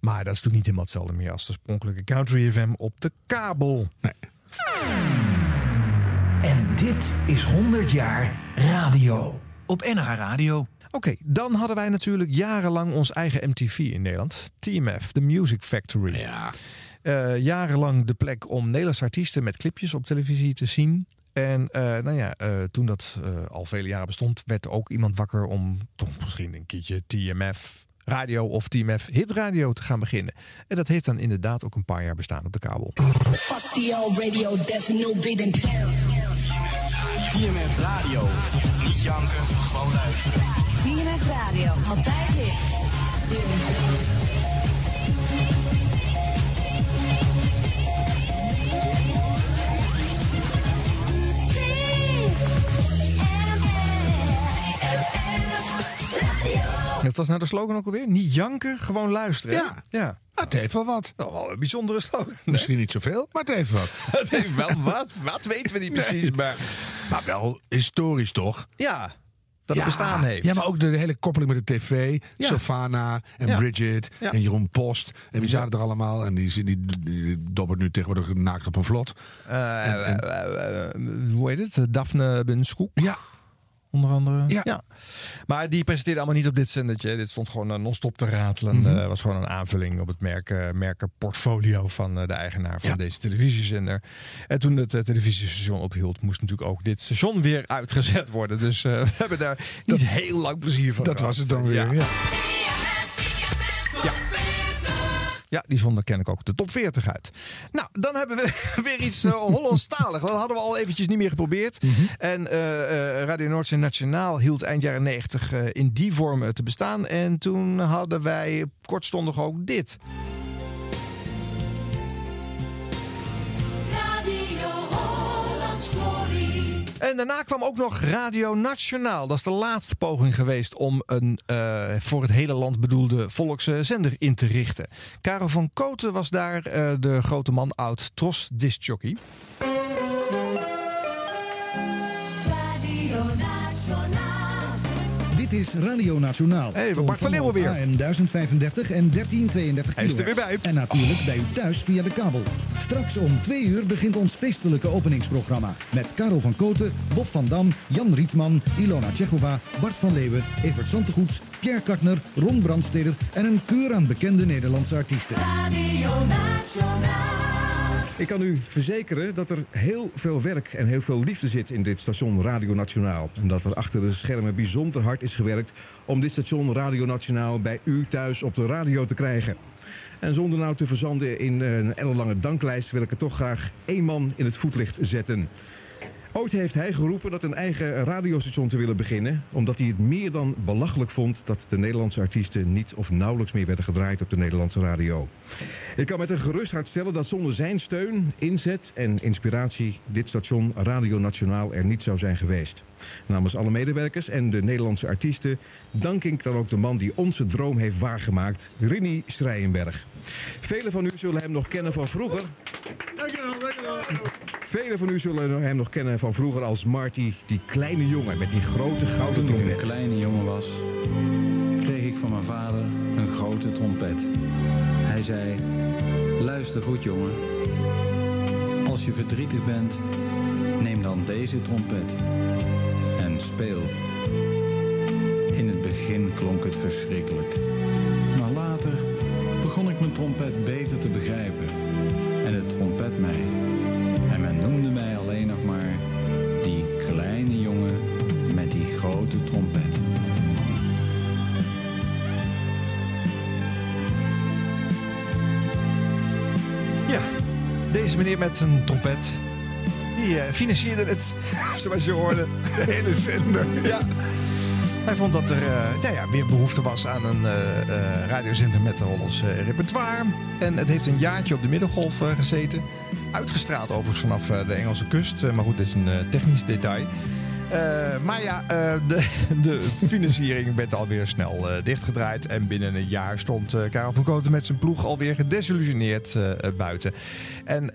Maar dat is natuurlijk niet helemaal hetzelfde meer als de oorspronkelijke Country FM op de kabel. En dit is 100 jaar radio op NH Radio. Oké, dan hadden wij natuurlijk jarenlang ons eigen MTV in Nederland. TMF, The Music Factory. Ja. Eh, jarenlang de plek om Nederlandse artiesten met clipjes op televisie te zien. En eh, nou ja, eh, toen dat eh, al vele jaren bestond, werd er ook iemand wakker om toch misschien een keertje TMF radio of TMF hit radio te gaan beginnen. En dat heeft dan inderdaad ook een paar jaar bestaan op de kabel. Fuck the old radio, there's new beat in. TMF Radio. Niet janken, gewoon luisteren. TMF Radio, altijd hits. Dat was nou de slogan ook alweer? Niet janken, gewoon luisteren. hè? Ja. ja. Het heeft wel wat. Nou, wel een bijzondere slogan. Misschien niet zoveel, maar het heeft wat. Het heeft wel wat. Wat weten we niet precies, maar... Maar wel historisch toch? Ja, dat ja. het bestaan heeft. Ja, maar ook de hele koppeling met de tv. Ja. En Ja. Bridget en Jeroen Post. En wie zaten er allemaal? En die, die, die, dobbert nu tegenwoordig naakt op een vlot. Eh, En- en- eh, eh, hoe heet het? Daphne Benskoek. Ja. Onder andere. Ja. Maar die presenteerde allemaal niet op dit zendertje. Dit stond gewoon eh, non-stop te ratelen. Eh, was gewoon een aanvulling op het merk, eh, merkenportfolio van de eigenaar van Ja. deze televisiezender. En toen het televisiestation ophield, moest natuurlijk ook dit station weer uitgezet worden. Dus we hebben daar niet heel lang plezier van Dat gehad. was het dan weer. Ja. Ja. Ja, die zonder ken ik ook de top 40 uit. Nou, dan hebben we weer iets uh, Hollandstalig. Dat hadden we al eventjes niet meer geprobeerd. En eh, eh, Radio Noordzee Nationaal hield eind jaren 90 eh, in die vorm te bestaan. En toen hadden wij kortstondig ook dit. En daarna kwam ook nog Radio Nationaal. Dat is de laatste poging geweest om een eh, voor het hele land bedoelde volkszender in te richten. Karel van Koten was daar eh, de grote man oud tros discjockey. Dit is Radio Nationaal. Hey, Bart van Leeuwen weer. En 1035 en 1332 Hij is er weer bij. En natuurlijk bij u thuis via de kabel. Straks om twee uur begint ons feestelijke openingsprogramma. Met Karel van Koten, Bob van Dam, Jan Rietman, Ilona Tsjechova, Bart van Leeuwen, Evert Santegoeds, Pierre Kartner, Ron Brandsteder en een keur aan bekende Nederlandse artiesten. Radio Nationaal. Ik kan u verzekeren dat er heel veel werk en heel veel liefde zit in dit station Radio Nationaal. En dat er achter de schermen bijzonder hard is gewerkt om dit station Radio Nationaal bij u thuis op de radio te krijgen. En zonder nou te verzanden in een ellenlange danklijst wil ik er toch graag één man in het voetlicht zetten. Ooit heeft hij geroepen dat een eigen radiostation te willen beginnen, omdat hij het meer dan belachelijk vond dat de Nederlandse artiesten niet of nauwelijks meer werden gedraaid op de Nederlandse radio. Ik kan met een gerust hart stellen dat zonder zijn steun, inzet en inspiratie dit station Radio Nationaal er niet zou zijn geweest. Namens alle medewerkers en de Nederlandse artiesten dank ik dan ook de man die onze droom heeft waargemaakt, Rini Strijenberg. Velen van u zullen hem nog kennen van vroeger. Velen van u zullen hem nog kennen van vroeger als Marty, die kleine jongen met die grote gouden Toen ik trompet. een kleine jongen was, kreeg ik van mijn vader een grote trompet. Hij zei, luister goed jongen, als je verdrietig bent, neem dan deze trompet en speel. In het begin klonk het verschrikkelijk, ik mijn trompet beter te begrijpen en het trompet mij. En men noemde mij alleen nog maar die kleine jongen met die grote trompet. Ja, deze meneer met een trompet. Die eh, financierde het, zoals je hoorde. De hele zender. Ja. Hij vond dat er eh, ja, weer behoefte was aan een eh, radiozender met Hollands repertoire. En het heeft een jaartje op de Middengolf gezeten. Uitgestraald overigens vanaf de Engelse kust. Maar goed, dit is een technisch detail. Eh, maar ja, eh, de, de financiering werd alweer snel eh, dichtgedraaid. En binnen een jaar stond Karel van Koten met zijn ploeg alweer gedesillusioneerd buiten. En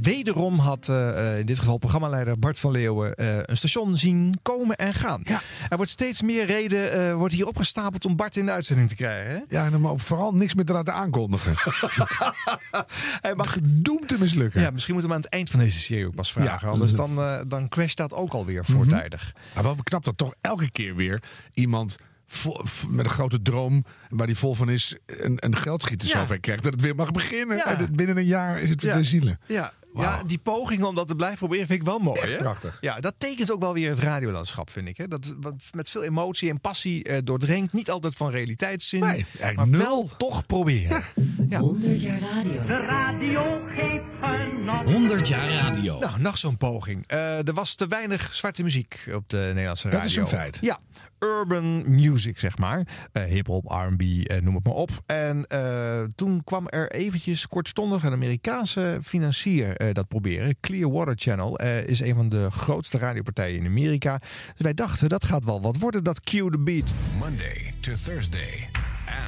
wederom had in dit geval programmaleider Bart van Leeuwen een station zien komen en gaan. Er wordt steeds meer reden wordt hier opgestapeld om Bart in de uitzending te krijgen. Hè? Ja, en maar vooral niks meer te laten aankondigen. Hij mag gedoemd te mislukken. Ja, misschien moeten we aan het eind van deze serie ook pas vragen. Ja. Anders dan, dan crasht dat ook alweer Maar wel knap dat toch elke keer weer iemand met een grote droom, waar die vol van is, een, een geldschieter Ja. zover krijgt dat het weer mag beginnen. Ja. En het- binnen een jaar is het weer te zielen. Ja. Ja, die poging om dat te blijven proberen vind ik wel mooi. Echt hè? prachtig. Ja, dat tekent ook wel weer het radiolandschap, vind ik. Hè? Dat wat met veel emotie en passie eh, doordringt. Niet altijd van realiteitszin. Nee, maar nul. wel toch proberen. Ja. 100 jaar radio. De radio. 100 jaar radio. Nou, nog zo'n poging. Eh, er was te weinig zwarte muziek op de Nederlandse Dat radio. is een feit. Ja, urban music, zeg maar. Eh Hip-hop, RB, eh, noem het maar op. En eh, toen kwam er eventjes kortstondig een Amerikaanse financier eh, dat proberen. Clearwater Channel eh, is een van de grootste radiopartijen in Amerika. Dus wij dachten, dat gaat wel wat worden, dat Cue the Beat. Monday to Thursday.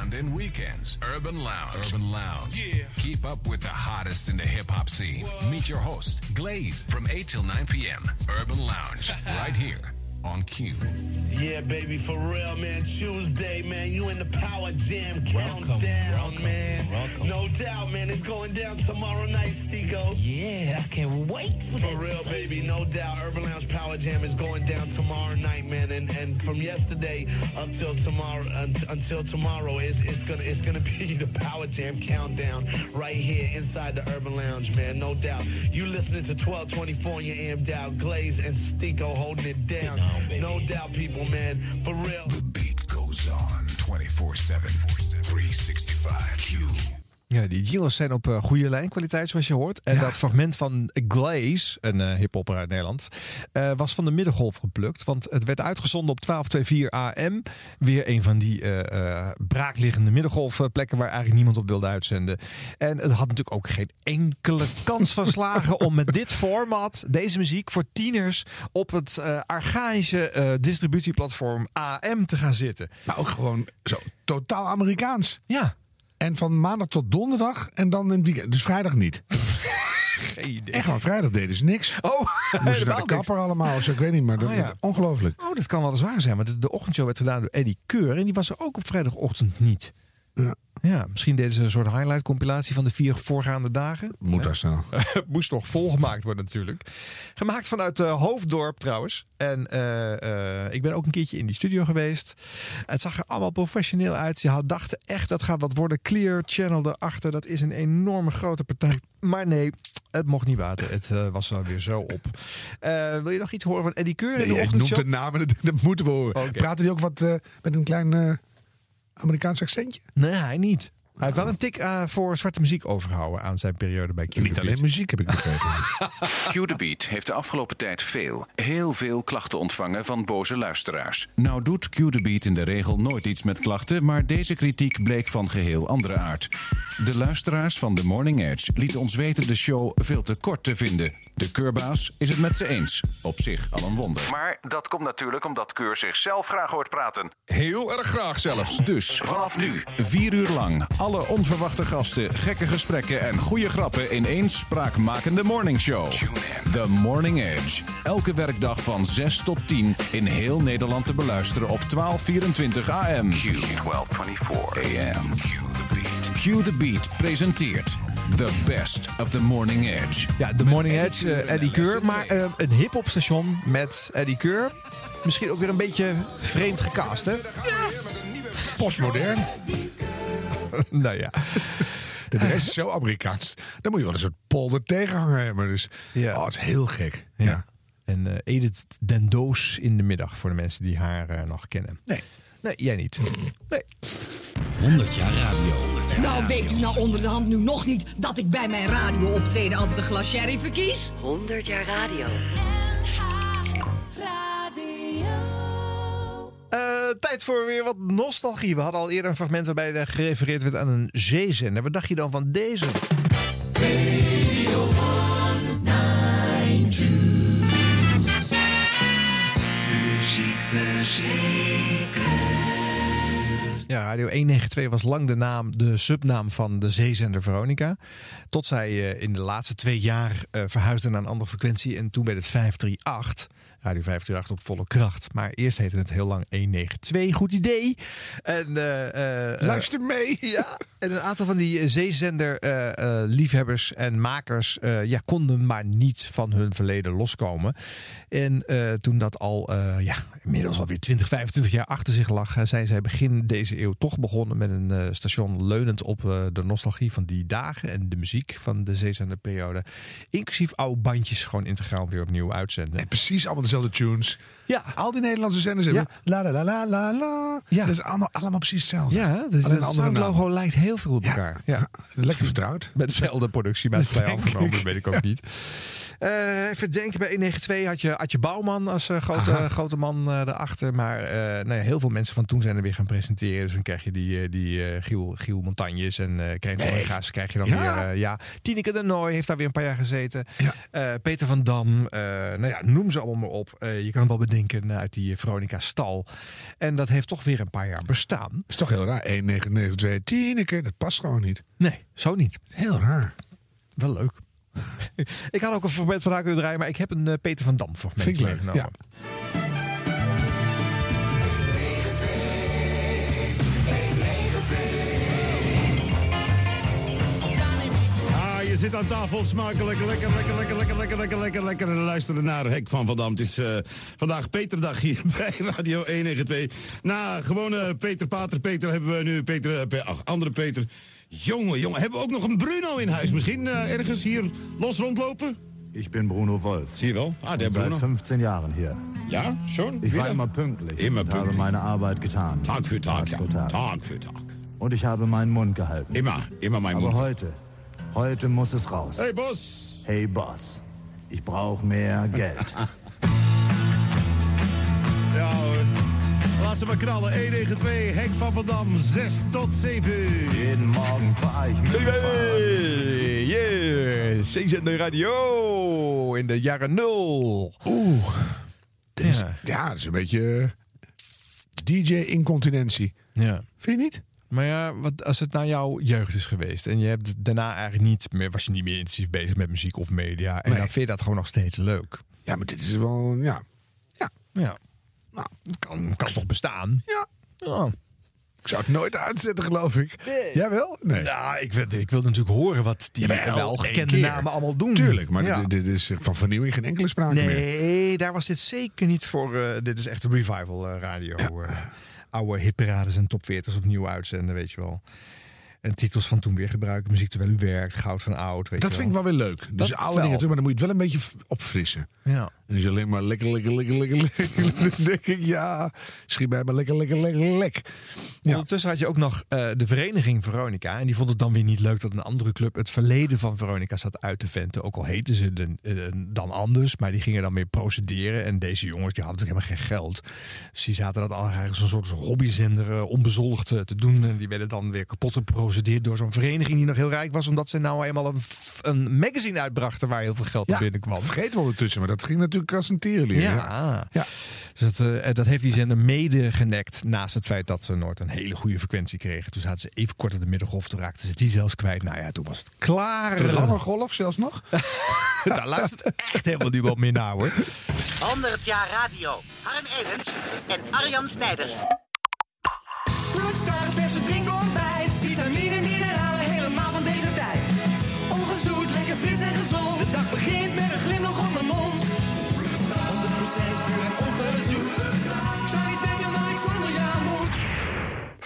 And in weekends, Urban Lounge. Urban Lounge. Yeah. Keep up with the hottest in the hip hop scene. Meet your host, Glaze, from 8 till 9 p.m. Urban Lounge. right here on Q. Yeah, baby, for real, man. Tuesday, man. You in the Power Jam countdown, man. No doubt, man. It's going down tomorrow night, Stico. Yeah, I can't wait for for real, baby. No doubt. Urban Lounge Power Jam is going down tomorrow night, man. And and from yesterday up till tomorrow un- until tomorrow, it's it's gonna it's gonna be the Power Jam countdown right here inside the Urban Lounge, man. No doubt. You listening to 1224 and you're amped out. Glaze and Stico holding it down. No doubt, people, man. For real. The beat goes on 24 7, 365. Q. Ja, die jingles zijn op eh, goede lijnkwaliteit, zoals je hoort. En dat fragment van Glaze, een eh hiphopper uit Nederland, eh, was van de middengolf geplukt. Want het werd uitgezonden op 1224 AM. Weer een van die braakliggende middengolfplekken waar eigenlijk niemand op wilde uitzenden. En het had natuurlijk ook geen enkele kans van slagen om met dit format, deze muziek voor tieners, op het archaïsche distributieplatform AM te gaan zitten. Maar ook gewoon zo totaal Amerikaans. Ja. En van maandag tot donderdag en dan in het weekend. Dus vrijdag niet. Geen idee. Echt gewoon vrijdag deden ze niks. Oh, Moesten naar helemaal de kapper allemaal. Dus ik weet niet, maar dat Oh, ja. ongelooflijk. Oh, dat kan wel eens waar zijn. Want de, de ochtendshow werd gedaan door Eddie Keur. En die was er ook op vrijdagochtend niet. Ja. Ja, misschien deden ze een soort highlight compilatie van de vier voorgaande dagen. Moet zo. Het moest toch volgemaakt worden natuurlijk. Gemaakt vanuit eh, Hoofddorp trouwens. En eh, eh, ik ben ook een keertje in die studio geweest. Het zag er allemaal professioneel uit. Ze had- dachten echt dat gaat wat worden. Clear Channel erachter. Dat is een enorme grote partij. Maar nee, het mocht niet water. Het was wel weer zo op. Wil je nog iets horen van Eddie Keur in Nee, de je noemt ochtendshow? de namen, dat, dat moeten we horen. Praten die ook wat met een klein Amerikaans accentje? Nee, hij niet. Hij heeft wel een tik eh, voor zwarte muziek overgehouden aan zijn periode bij Q. Niet alleen muziek heb ik begrepen. Q the Beat heeft de afgelopen tijd veel, heel veel klachten ontvangen van boze luisteraars. Nou doet Q the Beat in de regel nooit iets met klachten, maar deze kritiek bleek van geheel andere aard. De luisteraars van The Morning Edge lieten ons weten de show veel te kort te vinden. De keurbaas is het met ze eens. Op zich al een wonder. Maar dat komt natuurlijk omdat Keur zichzelf graag hoort praten. Heel erg graag zelfs. Dus vanaf nu, vier uur lang, alle onverwachte gasten, gekke gesprekken en goede grappen in één spraakmakende morningshow. The Morning Edge. Elke werkdag van 6 tot 10 in heel Nederland te beluisteren op 1224 AM. Q 1224 AM. Q the Beat. Q the Beat presenteert The Best of the Morning Edge. Ja, de Morning Edge, eh, Eddie Keur. Maar eh, een hip-hop station met Eddie Keur. Misschien ook weer een beetje vreemd gecast, hè? Postmodern. nou ja. De rest is zo Amerikaans. Dan moet je wel een soort polder tegenhanger hebben. Dus Ja. oh, het is heel gek. Ja. En eh, Edith Den Doos in de middag voor de mensen die haar eh, nog kennen. Nee. Nee, jij niet. Nee. 100 jaar radio. Nou, weet u nou onder de hand nu nog niet dat ik bij mijn radio optreden altijd een glas sherry verkies? 100 jaar radio. Tijd voor weer wat nostalgie. We hadden al eerder een fragment waarbij er gerefereerd werd aan een zeezender. Wat dacht je dan van deze? Ja, Radio 192 was lang de naam, de subnaam van de zeezender Veronica. Tot zij eh, in de laatste twee jaar eh, verhuisde naar een andere frequentie. En toen werd het 538. Radio 538 op volle kracht. Maar eerst heette het heel lang 192. Goed idee. En, eh, eh, Luister mee. ja, en een aantal van die zeezender-liefhebbers en makers eh, ja, konden maar niet van hun verleden loskomen. En eh, toen dat al eh, ja, inmiddels alweer 20, 25 jaar achter zich lag, eh, zijn zij begin deze eeuw toch begonnen met een eh, station leunend op eh, de nostalgie van die dagen en de muziek van de zeezenderperiode. Inclusief oude bandjes gewoon integraal weer opnieuw uitzenden. En precies allemaal dezelfde tunes. Ja. Al die Nederlandse zenders hebben la la la la la la. Ja. Dat is allemaal, allemaal precies hetzelfde. Ja, dus het soundlogo lijkt heel veel op elkaar. Ja. Lekker vertrouwd. Met dezelfde productiemaatschappij Denk afgenomen, ik. weet ik ook niet. Eh, even denken, bij 192 had je, had je Bouwman als eh, grote, Aha. grote man eh, erachter. Maar nou ja, heel veel mensen van toen zijn er weer gaan presenteren. Dus dan krijg je die, die Giel, Giel Montagnes en eh Krijn Nee. Krijg je dan Ja. weer. ja. Tineke de Nooi heeft daar weer een paar jaar gezeten. Peter van Dam, nou ja, noem ze allemaal maar op. Je kan het wel bedenken uit die Veronica Stal. En dat heeft toch weer een paar jaar bestaan. is toch heel raar. 1, 9, 9, 2, 10 keer. Dat past gewoon niet. Nee, zo niet. Heel raar. Wel leuk. ik had ook een fragment van haar kunnen draaien, maar ik heb een eh, Peter van Dam fragment Vind ik. Nou. Ja. Ah, je zit aan tafel smakelijk. Lekker, lekker, lekker, lekker, lekker, lekker, lekker, lekker. En luisteren naar Hek van Van Dam. Het is uh, vandaag Peterdag hier bij Radio 192. Na gewone Peter Pater Peter hebben we nu Peter... Eh, ach, andere Peter... Jongen, jongen, hebben we ook nog een Bruno in huis? Misschien eh, ergens hier los rondlopen? Ich bin Bruno Wolf. Zie je wel? Ah, der Und Bruno. Seit 15 Jahren hier. Ja, schon? Ich war immer pünktlich. Immer und habe pünktlich. meine Arbeit getan. Tag für Tag, ja. für Tag. Tag für Tag. Und ich habe meinen Mund gehalten. Immer, immer mein Aber Mund. heute, heute muss es raus. Hey, Boss. Hey, Boss. Ich brauche mehr Geld. Ja hoor. Laat ze maar knallen. 192, Hek van Van Dam, 6 tot 7. Jeden Morgen fahre ich mit. Yeah, CZN Radio in de jaren nul. Oeh. Dit is, Ja. ja. dat is een beetje eh, DJ-incontinentie. Ja. Vind je niet? Maar ja, wat, als het nou jouw jeugd is geweest en je hebt daarna eigenlijk niet meer, was je niet meer intensief bezig met muziek of media en Nee. dan vind je dat gewoon nog steeds leuk. Ja, maar dit is wel, ja. Ja, nou, kan, kan toch bestaan? Ja. Ja. Ik zou het nooit uitzetten, geloof ik. Jij wel? Nee. Nou, ik wil, ik wil natuurlijk horen wat die Jawel, wel gekende namen allemaal doen. Tuurlijk, maar Ja. dit, dit is van vernieuwing geen enkele sprake meer. Nee, daar was dit zeker niet voor. eh, dit is echt revival eh, radio. eh. oude hitparades en top 40's opnieuw uitzenden, weet je wel. En titels van toen weer gebruiken. Muziek terwijl u werkt. Goud van oud. Weet Dat je vind ik wel. weer leuk. Dus Dat oude wel. dingen, maar dan moet je het wel een beetje opfrissen. Ja. En je alleen maar lekker, lekker, lekker, lekker, lekker. Denk ik, ja, schiet bij me lekker, lekker, lekker, lek. Ja. Ondertussen had je ook nog eh, de vereniging Veronica. En die vond het dan weer niet leuk dat een andere club het verleden van Veronica zat uit te venten. Ook al heten ze de, eh, dan anders, maar die gingen dan weer procederen. En deze jongens die hadden natuurlijk helemaal geen geld. Dus die zaten dat al eigenlijk zo'n soort hobbyzender eh, onbezoldigd te doen. En die werden dan weer kapot geprocedeerd door zo'n vereniging die nog heel rijk was. Omdat ze nou eenmaal een, een magazine uitbrachten waar heel veel geld Ja, op binnenkwam. vergeet wel ondertussen, maar dat ging natuurlijk als een tierenlier. Ja. ja. Dus dat, eh, dat heeft die zender mede genekt. Naast het feit dat ze nooit een hele goede frequentie kregen. Toen zaten ze even kort op de middengolf. Toen raakten ze die zelfs kwijt. Nou ja, toen was het klaar. Rammergolf zelfs nog? Daar luistert echt helemaal niemand meer naar hoor. 100 jaar radio. Harm Edens en Arjan Snijders. Vloedstart, verse.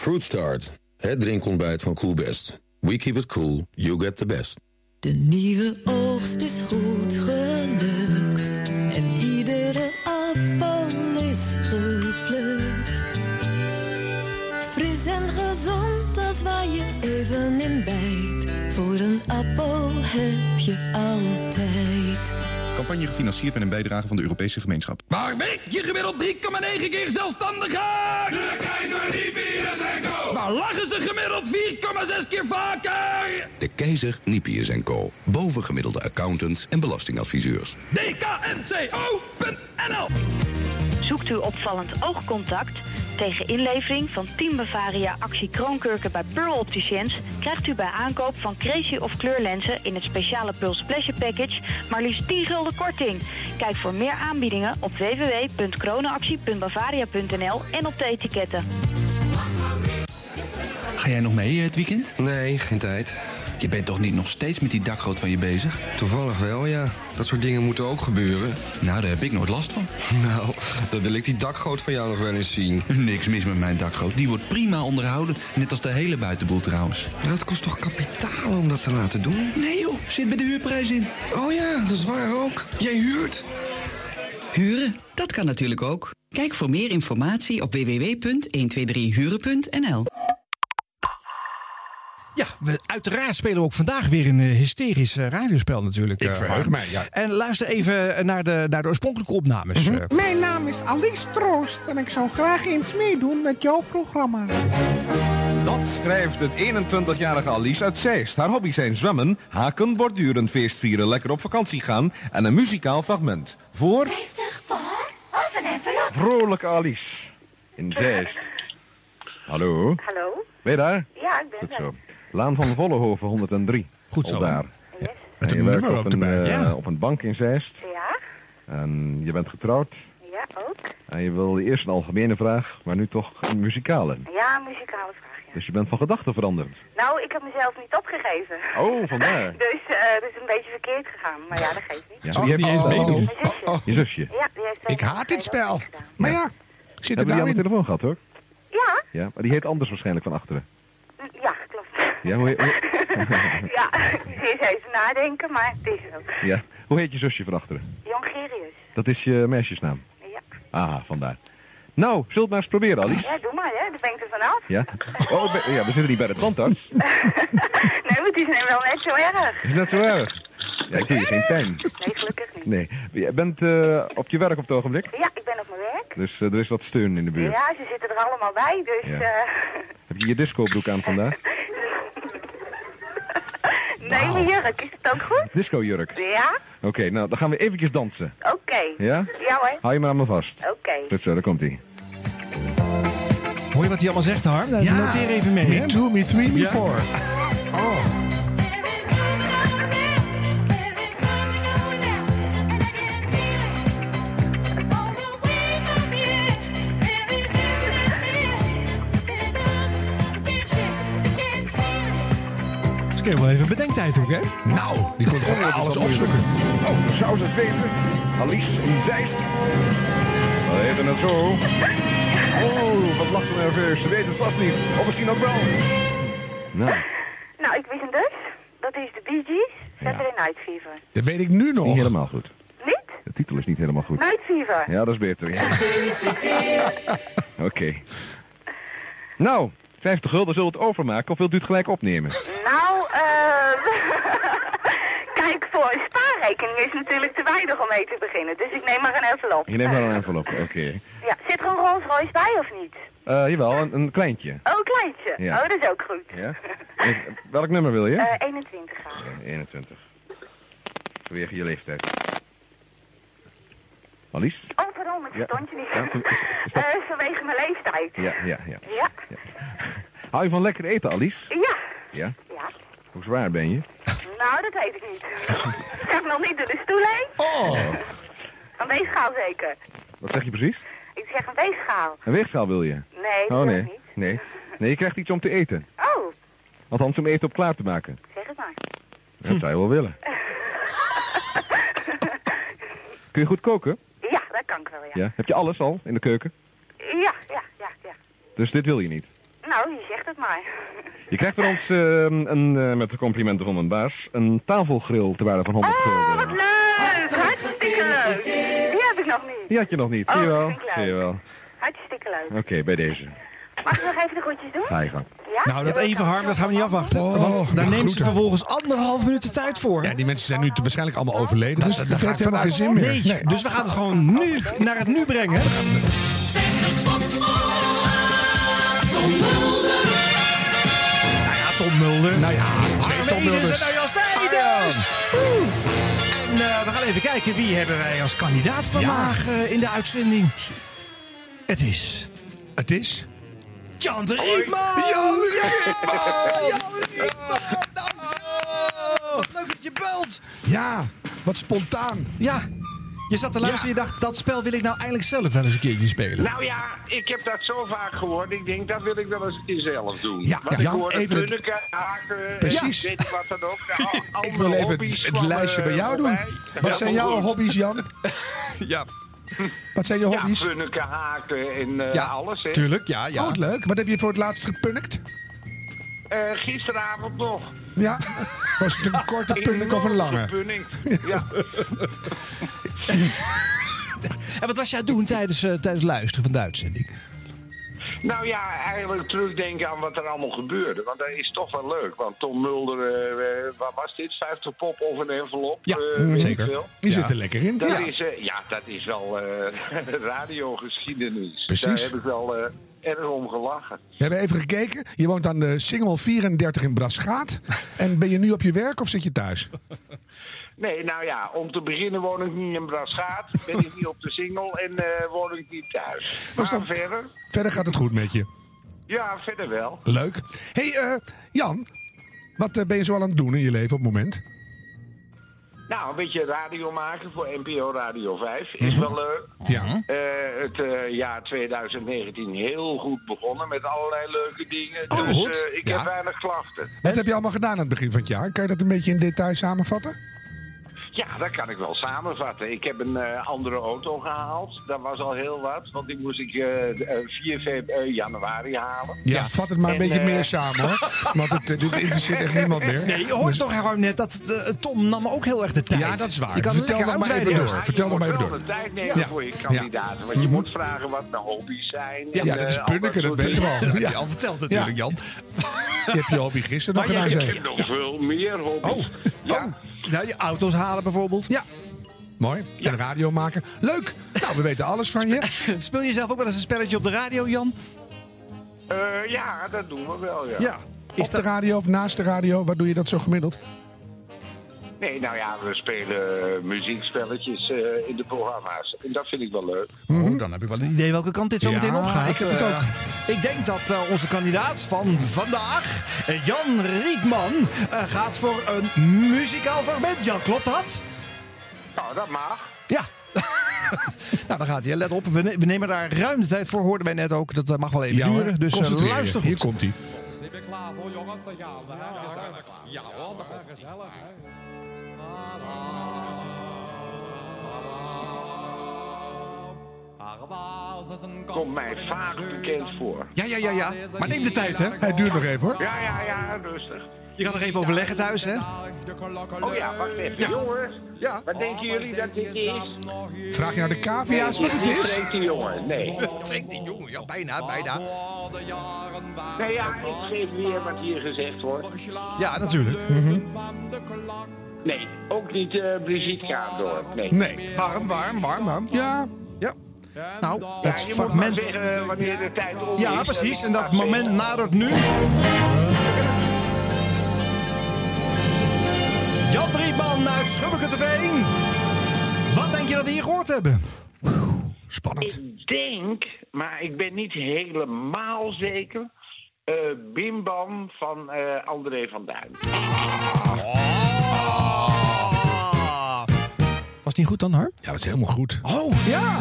Fruit het drinkontbijt van Coolbest. We keep it cool, you get the best. De nieuwe oogst is goed gelukt en iedere appel is geplukt. Fris en gezond als waar je even in bijt. Voor een appel heb je altijd. Campagne gefinancierd met een bijdrage van de Europese gemeenschap. Maar werk je gemiddeld 3,9 keer zelfstandiger? De keizer niet meer Maar lachen ze gemiddeld 4,6 keer vaker? De Keizer, Nipius en Co. Bovengemiddelde accountants en belastingadviseurs. dknco.nl Zoekt u opvallend oogcontact? Tegen inlevering van 10 Bavaria actie Kroonkurken bij Pearl Opticians... krijgt u bij aankoop van Crazy of kleurlenzen in het speciale Pearl Splasher Package... maar liefst 10 gulden korting. Kijk voor meer aanbiedingen op www.kronenactie.bavaria.nl en op de etiketten. Ga jij nog mee eh, het weekend? Nee, geen tijd. Je bent toch niet nog steeds met die dakgoot van je bezig? Toevallig wel, ja. Dat soort dingen moeten ook gebeuren. Nou, daar heb ik nooit last van. Nou, dan wil ik die dakgoot van jou nog wel eens zien. Niks mis met mijn dakgoot. Die wordt prima onderhouden. Net als de hele buitenboel trouwens. Dat kost toch kapitaal om dat te laten doen? Nee joh, zit bij de huurprijs in. Oh ja, dat is waar ook. Jij huurt. Huren, dat kan natuurlijk ook. Kijk voor meer informatie op www.123huren.nl. Ja, we, uiteraard spelen we ook vandaag weer een eh, hysterisch eh, radiospel natuurlijk. Ik eh, verheug mij, ja. En luister even naar de, naar de oorspronkelijke opnames. Mhm. Mijn naam is Alice Troost en ik zou graag eens meedoen met jouw programma. Dat schrijft het 21-jarige Alice uit Zeist. Haar hobby's zijn zwemmen, haken, borduren, feestvieren, lekker op vakantie gaan en een muzikaal fragment. Voor 50 paar of een envelop. vrolijke Alice in Zeist. Hallo? Hallo? Ben je daar? Ja, ik ben Goed er. zo. Laan van Vollenhoven 103. Goed zo. Daar. Met En een je werkt nummer op ook een, erbij. eh, Ja. op een bank in Zeist. Ja? En je bent getrouwd. Ja, ook. En je wilde eerst een algemene vraag, maar nu toch een muzikale. Ja, een muzikale vraag. Dus je bent van gedachten veranderd. Nou, ik heb mezelf niet opgegeven. Oh, vandaar. dus eh dat is een beetje verkeerd gegaan. Maar ja, dat geeft niet. Ja, die het is spel? meedoen. Mijn zusje. Je zusje. Ja, die heeft Ik haat dit spel. Maar ja, ik zit er Hebben die nou aan de telefoon gehad hoor? Ja? Ja, maar die heet anders waarschijnlijk van achteren. Ja, klopt. Ja, hoe, heet- ja, is even nadenken, maar het is zo. ja, hoe heet je zusje van achteren? Jongerius. Dat is je meisjesnaam? Ja. Aha, vandaar. Nou, zult het maar eens proberen, Alice. Ja, doe maar, hè. Daar ben ik er vanaf. Ja? Oh, ik ben- ja, we zitten niet bij de tandarts. Nee, maar het is wel net zo erg. Is net zo erg. Ja, ik doe je geen pijn. Nee, gelukkig niet. Nee. Je bent eh, op je werk op het ogenblik? Ja, ik ben op mijn werk. Dus eh, er is wat steun in de buurt. Ja, ze zitten er allemaal bij, dus... Ja. eh Heb je je discobroek aan vandaag? Nee, mijn jurk, is het ook goed? Discojurk. Ja? Oké, nou, dan gaan we eventjes dansen. Oké. Ja? Ja hoor. Hou je maar aan me vast. Oké. Goed zo, daar komt hij. Hoor je wat hij allemaal zegt, Harm? Nou, Noteer even mee. Me hè? two, me three, me Ja. four. Oh. Wel even bedenktijd ook, hè? Nou, die kon gewoon alles opzoeken. Oh, zou ze het weten? Alice in Zeist. We weten het zo. Oh, wat lacht ze nerveus. Ze weet het vast niet. Of misschien ook wel. Nou, Nou, ik wist hem dus. Dat is de Bee Gees, Saturday Night Fever. Dat weet ik nu nog. niet helemaal goed. Niet? De titel is niet helemaal goed. Night Fever. Ja, dat is beter. Ja. Oké. Nou, 50 gulden zullen we het overmaken of wilt u het gelijk opnemen? Nou, eh... Kijk, voor een spaarrekening is natuurlijk te weinig om mee te beginnen. Dus ik neem maar een envelop. Je neemt wel een envelop, oké. Ja, zit er een Rolls Royce bij of niet? Eh, jawel, een, een kleintje. Oh, een kleintje. Ja. Oh, dat is ook goed. Ja? Welk nummer wil je? Eh 21 graag. Ja, 21. Vanwege je leeftijd. Alice? Oh, pardon, ik Ja. verstond je niet. Ja, van- is- is dat- vanwege mijn leeftijd. Ja, ja, ja. Ja. Hou je van lekker eten, Alice? Ja. Ja. Ja. Hoe zwaar ben je? Nou, dat weet ik niet. ik heb nog niet door de stoel heen. Oh. Een weegschaal zeker. Wat zeg je precies? Ik zeg een weegschaal. Een weegschaal wil je? Nee, dat Oh nee. niet. Nee. Nee, je krijgt iets om te eten. Oh, Althans om eten op klaar te maken. zeg het maar. Dat zou je wel willen. Kun je goed koken? Ja, dat kan ik wel, ja. Ja. Heb je alles al in de keuken? Ja, ja, ja, ja. Dus dit wil je niet? Nou, je zegt het maar. Je krijgt van ons, eh, een, eh, met de complimenten van mijn baas, een tafelgrill te waarde van 100 Oh, gulden. wat leuk! Hartstikke leuk. Die heb ik nog niet. Die had je nog niet, zie Oh, je dat wel? Zie je wel. Hartstikke leuk. Oké, bij deze. Mag ik nog even de groetjes doen? Ga je gang. Ja? Nou, dat even, Harm, dat gaan we niet afwachten. Oh, want daar neemt ze vervolgens anderhalf minuut de tijd voor. Ja, die mensen zijn nu waarschijnlijk allemaal overleden. Dus dat, heeft helemaal geen zin meer. Nee, dus we gaan het gewoon nu naar het nu brengen. Nou ja, Tom Mulder. Nou ja, twee Tom Mulders. en Arjan Snijders. Oeh. En eh, we gaan even kijken wie hebben wij als kandidaat vandaag eh, in de uitzending. Het is... Het is... Jan de Rietman! Jan de Rietman! Jan de Rietman! Dankjewel! Wat leuk dat je belt! Ja, wat spontaan. Ja, je zat te luisteren en je dacht, dat spel wil ik nou eigenlijk zelf wel eens een keertje spelen. Nou ja, ik heb dat zo vaak gehoord. Ik denk, dat wil ik wel eens een keer zelf doen. Ja, Want ja, ik hoorde even het- haken, Precies. en weet ik wat dan ook. Al- Ik wil even het, het lijstje bij jou eh, doen. voorbij. Wat zijn jouw hobby's, Jan? ja. Wat zijn je hobby's? Ja, punniken, haken en eh, Ja, alles. Hè. Tuurlijk, ja, ja. Oh, wat leuk. Wat heb je voor het laatst gepunnikt? Eh, gisteravond nog. Ja. Was het een korte punnik of een lange? Punning. Ja. En wat was jij aan het doen tijdens, eh, tijdens het luisteren van de uitzending? Nou ja, eigenlijk terugdenken aan wat er allemaal gebeurde. Want dat is toch wel leuk. Want Tom Mulder, eh, eh, wat was dit? 50 pop of een envelop? Ja, eh, zeker. veel. Die zit er lekker in. Dat Ja. Is, eh, ja, dat is wel eh radiogeschiedenis. Precies. Daar heb ik wel eh, erg om gelachen. We hebben even gekeken. Je woont aan de Singel 34 in Brasgaat. En ben je nu op je werk of zit je thuis? Nee, nou ja, om te beginnen woon ik niet in Brasgaat. Ben ik niet op de single en eh, woon ik niet thuis. Maar dat- verder? Verder gaat het goed met je. Ja, verder wel. Leuk. hey, eh, Jan. Wat eh, ben je zo aan het doen in je leven op het moment? Nou, een beetje radio maken voor NPO Radio 5 is Mhm. wel leuk. Ja. Het jaar 2019 heel goed begonnen met allerlei leuke dingen. Oh, dus goed. ik Ja. heb weinig klachten. Wat heb je allemaal gedaan aan het begin van het jaar? Kan je dat een beetje in detail samenvatten? Ja, dat kan ik wel samenvatten. Ik heb een eh, andere auto gehaald. Dat was al heel wat, want die moest ik eh, eh, 4 feb- eh, januari halen. Ja, vat het maar een En, beetje meer samen hoor. Want het, dit interesseert echt niemand meer. Nee, je hoort Dus- toch Harm net dat Tom nam ook heel erg de tijd. Ja, dat is waar. Je kan Vertel lekker nog maar even door. Ja, Vertel je nog maar moet even wel door. de tijd nemen Ja. voor je kandidaten. Want je moet vragen wat mijn hobby's zijn. Ja, en, dat is al punniken, dat weten we al. Ja. Je al verteld natuurlijk, Jan. Je hebt je hobby gisteren nog gedaan, zei Ik je. heb nog veel meer hobby's. Ja. Nou, je auto's halen bijvoorbeeld. Ja. Mooi. En radio maken. Leuk. Nou, we weten alles van je. Speel je zelf ook wel eens een spelletje op de radio, Jan? Eh, ja, dat doen we wel, ja. Ja. Op de radio of naast de radio? Waar doe je dat zo gemiddeld? Nee, nou ja, we spelen muziekspelletjes eh, in de programma's. En dat vind ik wel leuk. Oh, dan heb ik wel een idee welke kant dit zo Ja, meteen opgaat. ik heb het Eh, ook. ik denk dat eh, onze kandidaat van vandaag, Jan Rietman, eh, gaat voor een muzikaal fragment. Jan, klopt dat? Nou, dat mag. Ja. nou, dan gaat hij. Let op, we, ne- we nemen daar ruim de tijd voor. Hoorden wij net ook. Dat mag wel even Ja, hoor. duren. Dus eh, luister goed. Hier komt hij. Ik ben klaar voor jongens, dan gaan we. Ja, gezellig. Ja hoor, dat gezellig. Komt mij vaak bekend voor. Ja, ja, ja, ja. Maar neem de tijd, hè? Hij duurt nog even hoor. Ja, ja, ja, rustig. Je kan nog even overleggen thuis, hè? Oh ja, wacht even. Jongens, Ja. wat denken jullie dat dit is? Vraag je naar de cavia's wat het is? die jongen, nee. Freek die jongen. Ja, bijna, bijna. Nee, ja, ik geef weer wat hier gezegd wordt. Ja, natuurlijk. Nee, ook niet eh Brigitte Kaandorp, nee. Nee. Warm, warm, warm, warm. Ja. Ja. Nou, Ja, moet fragment... zeggen wanneer de tijd om is. Ja, precies. En dat moment nadert nu. Jan Drietman uit Schubbeke TV. Wat denk je dat we hier gehoord hebben? Spannend. Ik denk, maar ik ben niet helemaal zeker... eh Bim Bam van eh, André van Duin. Was niet goed dan, hoor? Ja, dat is helemaal goed. Oh, ja.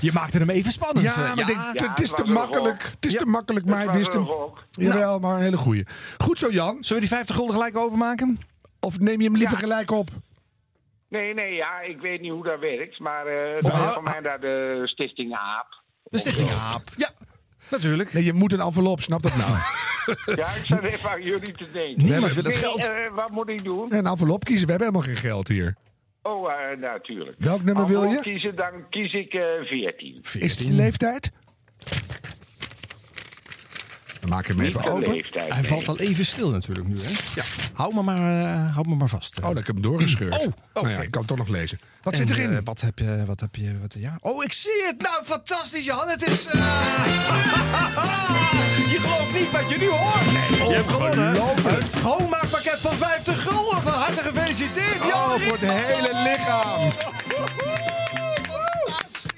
Je maakte hem even spannend. Ja, eh, maar Ja, het is te makkelijk. Het is Ja. te makkelijk, maar hij wist hem. Jawel, maar een hele goeie. Goed zo, Jan. Zullen we die 50 gulden gelijk overmaken? Of neem je hem liever Ja. gelijk op? Nee, nee, ja, ik weet niet hoe dat werkt. Maar eh is hou- van mij naar de Stichting AAP. De Stichting Aap. Ja, natuurlijk. Nee, je moet een envelop, snap dat nou? Ja, ik zat even aan jullie te denken. Niemand wil het geld. eh, wat moet ik doen? Een envelop kiezen, we hebben helemaal geen geld hier. Oh, eh, natuurlijk. Welk nummer wil je? kiezen, dan kies ik eh 14. Is het je leeftijd? Dan maak ik hem even open. leeftijd, Hij nee. valt al even stil natuurlijk nu, hè? Ja. Hou me maar, eh, hou me maar vast. Oh, dat ik heb hem doorgescheurd. Oh, Nou ja, ik kan het toch nog lezen. Wat En, zit erin? eh, wat heb je, wat heb je, wat, ja. Oh, ik zie het! Nou, fantastisch, Jan. Het is... eh, je gelooft niet wat je nu hoort. je hebt gewonnen een schoonmaakpakket van 50 gulden. Van harte gefeliciteerd, Jan. Oh, voor het hele lichaam.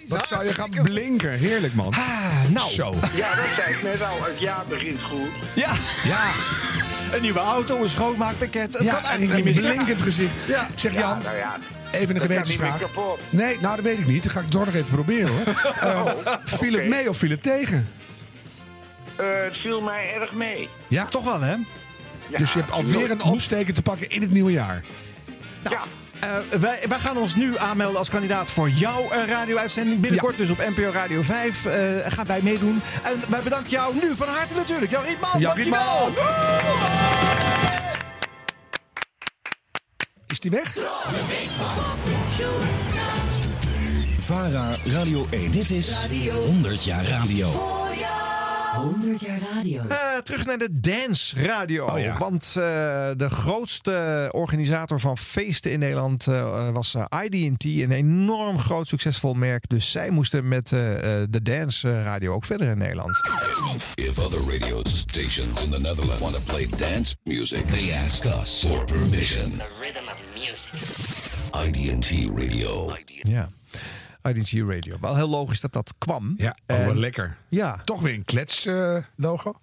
Wat zou je gaan blinken? Heerlijk, man. Ah, nou. Zo. Ja, dat zei ik net al. Het jaar begint goed. Ja. Ja, Een nieuwe auto, een schoonmaakpakket. Het ja kan en eigenlijk niet meer blinkend gezicht. Ja. Zeg Ja, Jan, nou ja. even een dat gewetensvraag. Nee, nou dat weet ik niet. Dat ga ik toch nog even proberen hoor. Eh, viel het mee of viel het tegen? Eh, het viel mij erg mee. Ja, Toch wel, hè? Ja, dus je hebt alweer een opsteken te pakken in het nieuwe jaar. Ja, Eh, wij, wij gaan ons nu aanmelden als kandidaat voor jouw eh, radio-uitzending. Binnenkort dus op NPO Radio 5 eh, gaan wij meedoen. En wij bedanken jou nu van harte natuurlijk. Jan Rietman, Jan dankjewel. Rietman. Is die weg? VARA Radio 1. Dit is 100 jaar radio. 100 jaar radio. Eh, terug naar de Dance Radio. Oh ja. Want eh, de grootste organisator van feesten in Nederland eh, was ID&T. Een enorm groot succesvol merk. Dus zij moesten met eh, eh, de Dance Radio ook verder in Nederland. If other radio stations in the Netherlands want to play dance music, they ask us for permission. The rhythm of music. IDT Radio. Ja. ID&T Radio. Wel heel logisch dat dat kwam. Ja, En- wel lekker. Ja. Toch weer een klets-logo.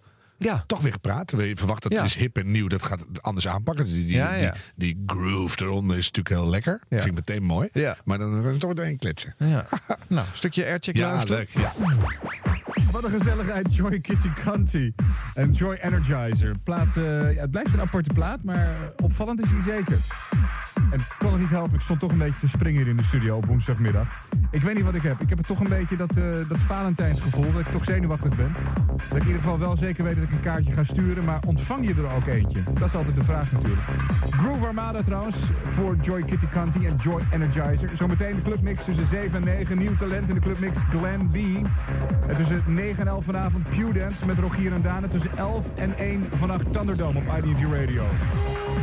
Ja. Toch weer gepraat. Je verwacht dat Ja. het is hip en nieuw. Dat gaat het anders aanpakken. Die, die, Ja, ja. Die, die groove eronder is natuurlijk heel lekker. Ja. Vind ik meteen mooi. Ja. Maar dan kan je toch doorheen kletsen. Ja. nou, een stukje aircheck Ja, luisteren. leuk. Ja. Wat een gezelligheid, Joy Kitty Canty en Joy Energizer. Plaat, eh, ja, het blijft een aparte plaat, maar opvallend is hij zeker. En ik kon het niet helpen, ik stond toch een beetje te springen hier in de studio op woensdagmiddag. Ik weet niet wat ik heb. Ik heb het toch een beetje dat, eh dat Valentijnsgevoel, dat ik toch zenuwachtig ben. Dat ik in ieder geval wel zeker weet dat ik een kaartje ga sturen, maar ontvang je er ook eentje? Dat is altijd de vraag natuurlijk. Groove Armada trouwens, voor Joy Kitty Canty en Joy Energizer. Zometeen de clubmix tussen 7 en 9. Nieuw talent in de clubmix Glen B. En tussen 9 en 11 vanavond Q-Dance met Rogier en Dane. Tussen 11 en 1 vannacht Thunderdome op IDV Radio.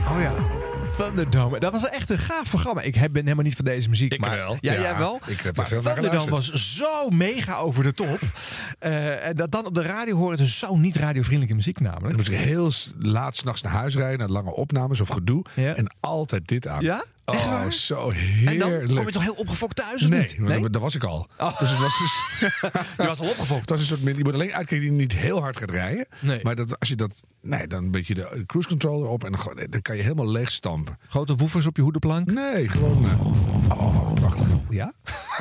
Oh ja. Thunderdome. Dat was echt een gaaf programma. Ik heb- ben helemaal niet van deze muziek. Ik maar, wel. Ja, Ja, jij wel. ik heb maar veel Thunderdome was zo mega over de top. Eh, en dat dan op de radio horen. Het is zo niet radiovriendelijke muziek namelijk. Dan moet ik heel laat s'nachts naar huis rijden. Naar lange opnames of gedoe. Ja. En altijd dit aan. Ja? Oh, zo En heerlijk. dan kom je toch heel opgefokt thuis of Nee, niet? want dat- dat was ik al. Dus het was dus, Je was al opgefokt. Het was een soort, je moet alleen uitkijken dat je niet heel hard gaat rijden. Nee. Maar dat, als je dat, nee, dan een beetje de cruise control erop en dan, kan je helemaal leeg stampen. Grote woefers op je hoedenplank? Nee, gewoon. eh, oh, prachtig. Ja?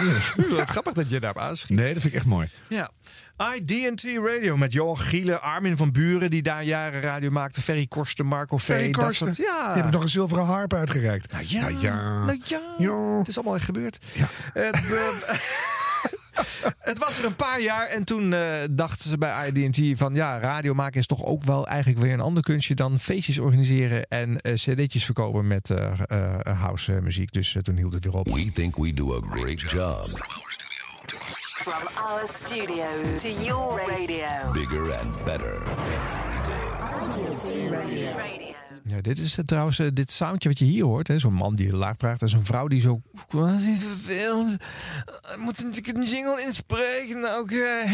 Wat grappig dat je daarop aanschiet. Nee, dat vind ik echt mooi. Ja. IDT Radio met Johan Gielen, Armin van Buren, die daar jaren radio maakte. Ferry Korsten, Marco V. Ferry dat soort- ja. Je hebt nog een zilveren harp uitgereikt. Nou ja. Nou ja. Nou ja. Het is allemaal echt gebeurd. Het, eh, het was er een paar jaar en toen eh, dachten ze bij IDT van ja, radio maken is toch ook wel eigenlijk weer een ander kunstje dan feestjes organiseren en eh, cd'tjes verkopen met eh eh, house muziek. Dus toen hield het weer op. We think we do a great job. From our studio to your radio. Bigger and better. Radio. Ja, dit is het trouwens, eh, dit soundje wat je hier hoort. hè, Zo'n man die heel laag praat. En zo'n vrouw die zo... Wat is vervelend. Eh, Moet ik een jingle inspreken? Nou, Oké.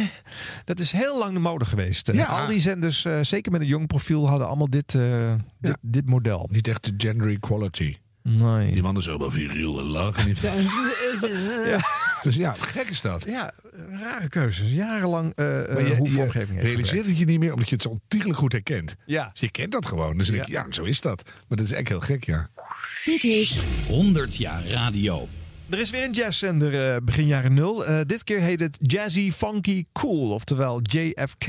Dat is heel lang de mode geweest. Eh, Ja. Al die zenders, eh, zeker met een jong profiel, hadden allemaal dit, eh, dit, dit model. Niet echt de gender equality. Nee. Die mannen zijn wel viriel en laag. En niet... Ja. Dus ja, gek is dat. Ja, rare keuzes. Jarenlang eh eh je, hoe vormgeving heeft realiseert het je niet meer omdat je het zo ontiegelijk goed herkent. Ja. Dus je kent dat gewoon. Dus dan denk je, ja, zo is dat. Maar dat is echt heel gek, ja. Dit is 100 jaar radio. Er is weer een jazzzender eh, begin jaren nul. Eh, dit keer heet het Jazzy Funky Cool, oftewel JFK.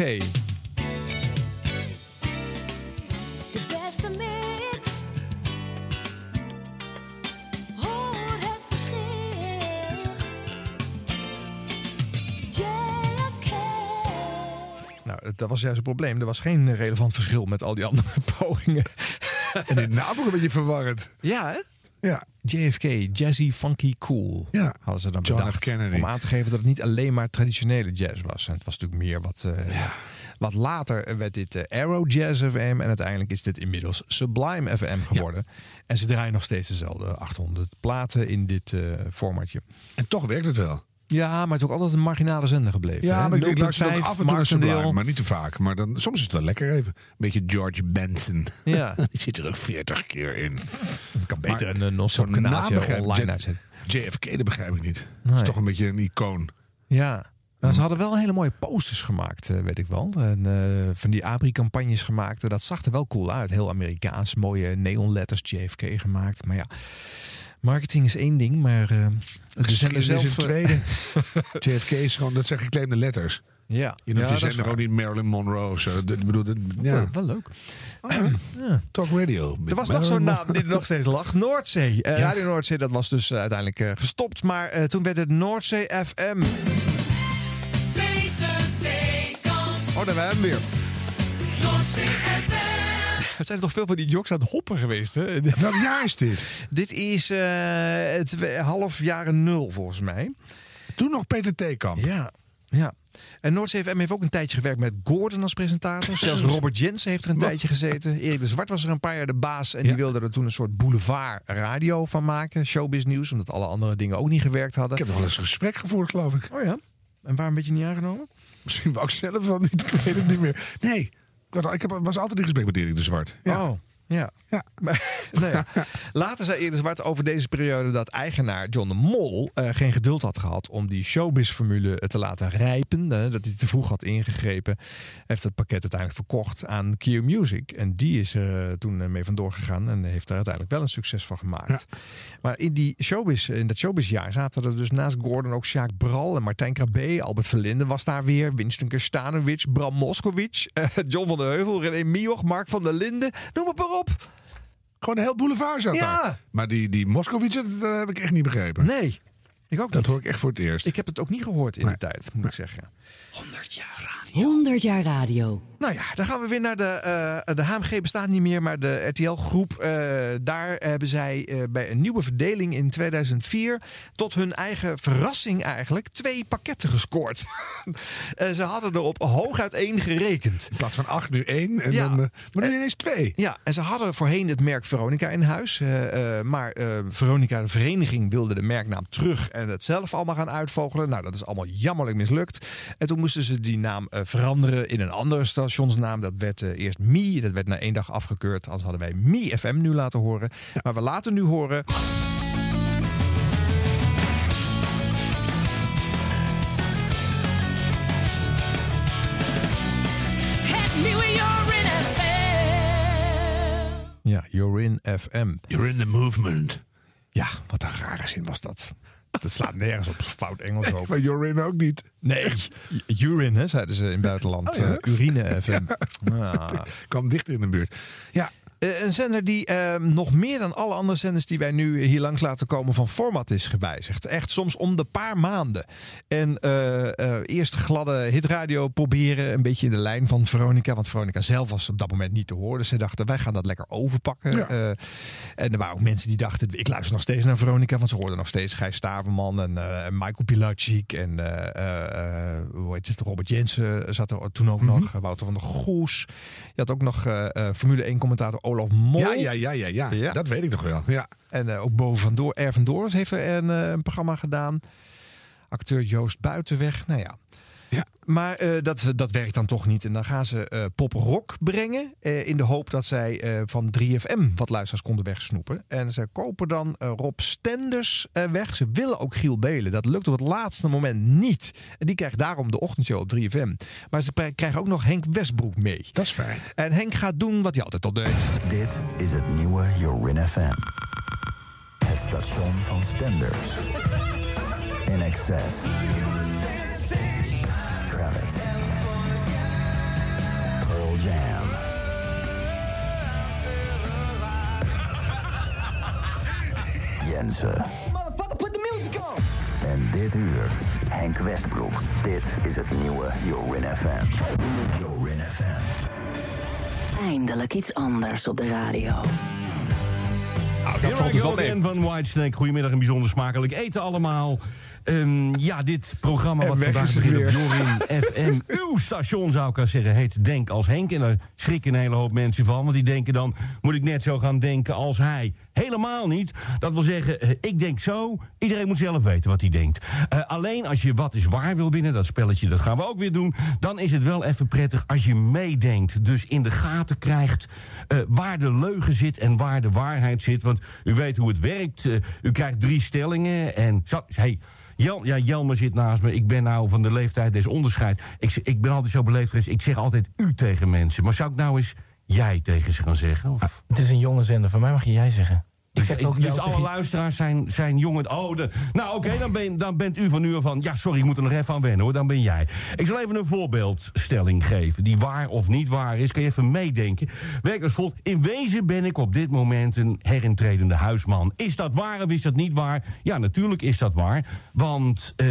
Dat was juist het probleem. Er was geen relevant verschil met al die andere pogingen. En de naam ook een beetje verwarrend. Ja, hè? Ja. JFK, Jazzy Funky Cool. Ja. Hadden ze dan John bedacht. F. Kennedy. Om aan te geven dat het niet alleen maar traditionele jazz was. En het was natuurlijk meer wat... eh, Wat later werd dit eh, Aero Jazz FM. En uiteindelijk is dit inmiddels Sublime FM geworden. En ze draaien nog steeds dezelfde 800 platen in dit eh, formatje. En toch werkt het wel. Ja, maar het is ook altijd een marginale zender gebleven. Ja, hè? maar ik, ik luister 0,5 ook af en toe. Sublime, maar niet te vaak. Maar dan, soms is het wel lekker even. Een beetje George Benson. Ja. Die zit er ook 40 keer in. Het kan beter Maar een uh, non-stop kanaaltje online uitzetten. JFK, dat begrijp ik niet. Dat is toch een beetje een icoon. Ja. Nou, ze hadden wel hele mooie posters gemaakt, eh, weet ik wel. En, eh, van die Abri-campagnes gemaakt. Dat zag er wel cool uit. Heel Amerikaans. Mooie neonletters JFK gemaakt. Maar ja, marketing is één ding. Maar eh de zender Geschiedenis zelf... is een eh, tweede. JFK is gewoon, dat zijn gekleemde letters. ja, Je noemt ja, je zender niet Marilyn Monroe of zo. Dat- Ik bedoel, dat- ja. Oh, wel leuk. Talk Radio. Er was nog zo'n naam die er nog steeds lag. Noordzee. Eh, Radio Noordzee, dat was dus eh, uiteindelijk eh, gestopt. Maar eh, toen werd het Noordzee FM. Peter. Oh, daar hebben we hem weer. Noordzee FM. Er zijn toch veel van die jocks aan het hoppen geweest, hè? Welk jaar is dit? Dit is eh, het half jaren nul, volgens mij. Toen nog Peter Theekamp. Ja, ja. En Noordzee FM heeft ook een tijdje gewerkt met Gordon als presentator. Zelfs Robert Jensen heeft er een tijdje gezeten. Erik de Zwart was er een paar jaar de baas. En die wilde er toen een soort boulevard radio van maken. Showbiz nieuws, omdat alle andere dingen ook niet gewerkt hadden. Ik heb nog wel eens een gesprek gevoerd, geloof ik. Oh ja? En waarom werd je niet aangenomen? Misschien wou ik zelf wel niet. Ik weet het niet meer. Nee, ik, was altijd in gesprek met Erik de Zwart. Ja. Oh, ja. Maar, nou ja. Later zei Erik de Zwart over deze periode dat eigenaar John de Mol eh, geen geduld had gehad om die showbiz-formule te laten rijpen. eh, dat hij te vroeg had ingegrepen. Heeft het pakket uiteindelijk verkocht aan Q Music. En die is er eh, toen eh, mee vandoor gegaan en heeft daar uiteindelijk wel een succes van gemaakt. Maar in, die showbiz, in dat showbizjaar zaten er dus naast Gordon ook Sjaak Bral en Martijn Krabbe. Albert Verlinden was daar weer. Winston Kerstanovic, Bram Moskowitz, eh, John van der Heuvel, René Mioch, Mark van der Linden. Noem maar op. Gewoon een heel boulevard zat Ja. daar. Maar die, die Moskowitz, dat eh, heb ik echt niet begrepen. Nee, ik ook Dat niet. hoor ik echt voor het eerst. Ik heb het ook niet gehoord in die tijd, moet ik zeggen. 100 jaar radio. Nou ja, dan gaan we weer naar de. eh, de HMG bestaat niet meer, maar de RTL-groep. eh, daar hebben zij eh, bij een nieuwe verdeling in 2004. tot hun eigen verrassing eigenlijk. twee pakketten gescoord. Ze hadden er op hooguit één gerekend. In plaats van acht, nu één. En Ja. dan, maar nu ineens twee. Ja, en ze hadden voorheen het merk Veronica in huis. maar Veronica, de vereniging, wilde de merknaam terug en het zelf allemaal gaan uitvogelen. Nou, dat is allemaal jammerlijk mislukt. En toen moesten ze die naam veranderen in een andere stationsnaam. Dat werd eh, eerst Mi, dat werd na één dag afgekeurd. Anders hadden wij Mi FM nu laten horen. Maar we laten nu horen. Ja, You're in FM. You're in the movement. Ja, wat een rare zin was dat. Dat slaat nergens op fout Engels op. Maar in ook niet. Nee, urine, zeiden ze in het buitenland. Oh ja. Eh, urine FM. Ah. Kwam dichter in de buurt. Ja, Eh, een zender die eh, nog meer dan alle andere zenders die wij nu hier langs laten komen van format is gewijzigd. Echt soms om de paar maanden. En eh, eerst gladde hitradio proberen, een beetje in de lijn van Veronica. Want Veronica zelf was op dat moment niet te horen. Dus ze dachten, wij gaan dat lekker overpakken. Ja. En er waren ook mensen die dachten, ik luister nog steeds naar Veronica. Want ze hoorden nog steeds Gijs Staverman en Michael Pilacic. En hoe heet het, Robert Jensen zat er toen ook nog. Wouter van der Goes. Je had ook nog Formule 1 commentator Olaf Mol. ja, ja, ja, ja, ja. Ja. Dat weet ik nog wel. Ja. En eh, ook boven van Door, Doorns heeft er een, eh, een programma gedaan. Acteur Joost Buitenweg. Nou ja. Ja. Maar eh, dat, dat werkt dan toch niet. En dan gaan ze eh pop rock brengen. eh, in de hoop dat zij eh, van 3FM wat luisteraars konden wegsnoepen. En ze kopen dan eh, Rob Stenders eh, weg. Ze willen ook Giel Belen. Dat lukt op het laatste moment niet. En die krijgt daarom de ochtendshow op 3FM. Maar ze krijgen ook nog Henk Westbroek mee. Dat is fijn. En Henk gaat doen wat hij altijd al deed. Dit is het nieuwe Jorin FM. Het station van Stenders. In excess. Jensen. Motherfucker, put the music on. En dit uur, Henk Westbroek. Dit is het nieuwe Jorin FM. Jorin FM. Eindelijk iets anders op de radio. Nou, dat valt dus wel mee. van Whitesnake. Goedemiddag en bijzonder smakelijk eten allemaal. Ehm, ja, dit programma wat vandaag begint op. Jorin FM. Uw station zou ik al zeggen, heet Denk als Henk. En daar schrikken een hele hoop mensen van. Want die denken dan, moet ik net zo gaan denken als hij. Helemaal niet. Dat wil zeggen, eh, ik denk zo. Iedereen moet zelf weten wat hij denkt. Eh, alleen als je wat is waar wil winnen, dat spelletje, dat gaan we ook weer doen. Dan is het wel even prettig als je meedenkt. Dus in de gaten krijgt eh, waar de leugen zit en waar de waarheid zit. Want u weet hoe het werkt. U krijgt drie stellingen en... Zo, hey, Jel, ja, Jelmer zit naast me. Ik ben nou van de leeftijd des onderscheid. Ik, ik ben altijd zo beleefd geweest. Ik zeg altijd u tegen mensen. Maar zou ik nou eens jij tegen ze gaan zeggen? Of? Het is een jonge zender. Van mij mag je jij zeggen. Ik zeg ook dus alle luisteraars zijn, zijn jongen. Oh, de, nou oké, dan, ben, dan bent u van nu af van. Ja, sorry, ik moet er nog even aan wennen hoor. Dan ben jij. Ik zal even een voorbeeldstelling geven. Die waar of niet waar is. Kan je even meedenken. Werk als volgt. In wezen ben ik op dit moment een herintredende huisman. Is dat waar of is dat niet waar? Ja, natuurlijk is dat waar. Want. eh,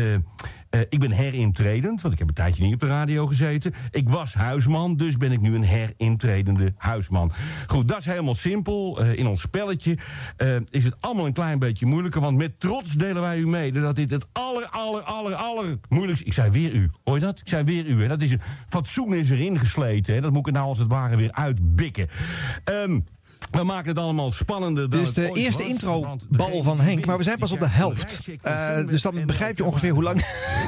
eh, ik ben herintredend, want ik heb een tijdje niet op de radio gezeten. Ik was huisman, dus ben ik nu een herintredende huisman. Goed, dat is helemaal simpel. Eh, in ons spelletje eh, is het allemaal een klein beetje moeilijker. Want met trots delen wij u mede dat dit het aller, aller, aller, aller moeilijkste... Ik zei weer u, hoor je dat? Ik zei weer u? Dat is een, fatsoen is erin gesleten, hè? Dat moet ik nou als het ware weer uitbikken. Ehm, we maken het allemaal spannender dan Dit is de eerste intro-bal van Henk, maar we zijn pas op de helft. Eh, dus dan begrijp je ongeveer hoe lang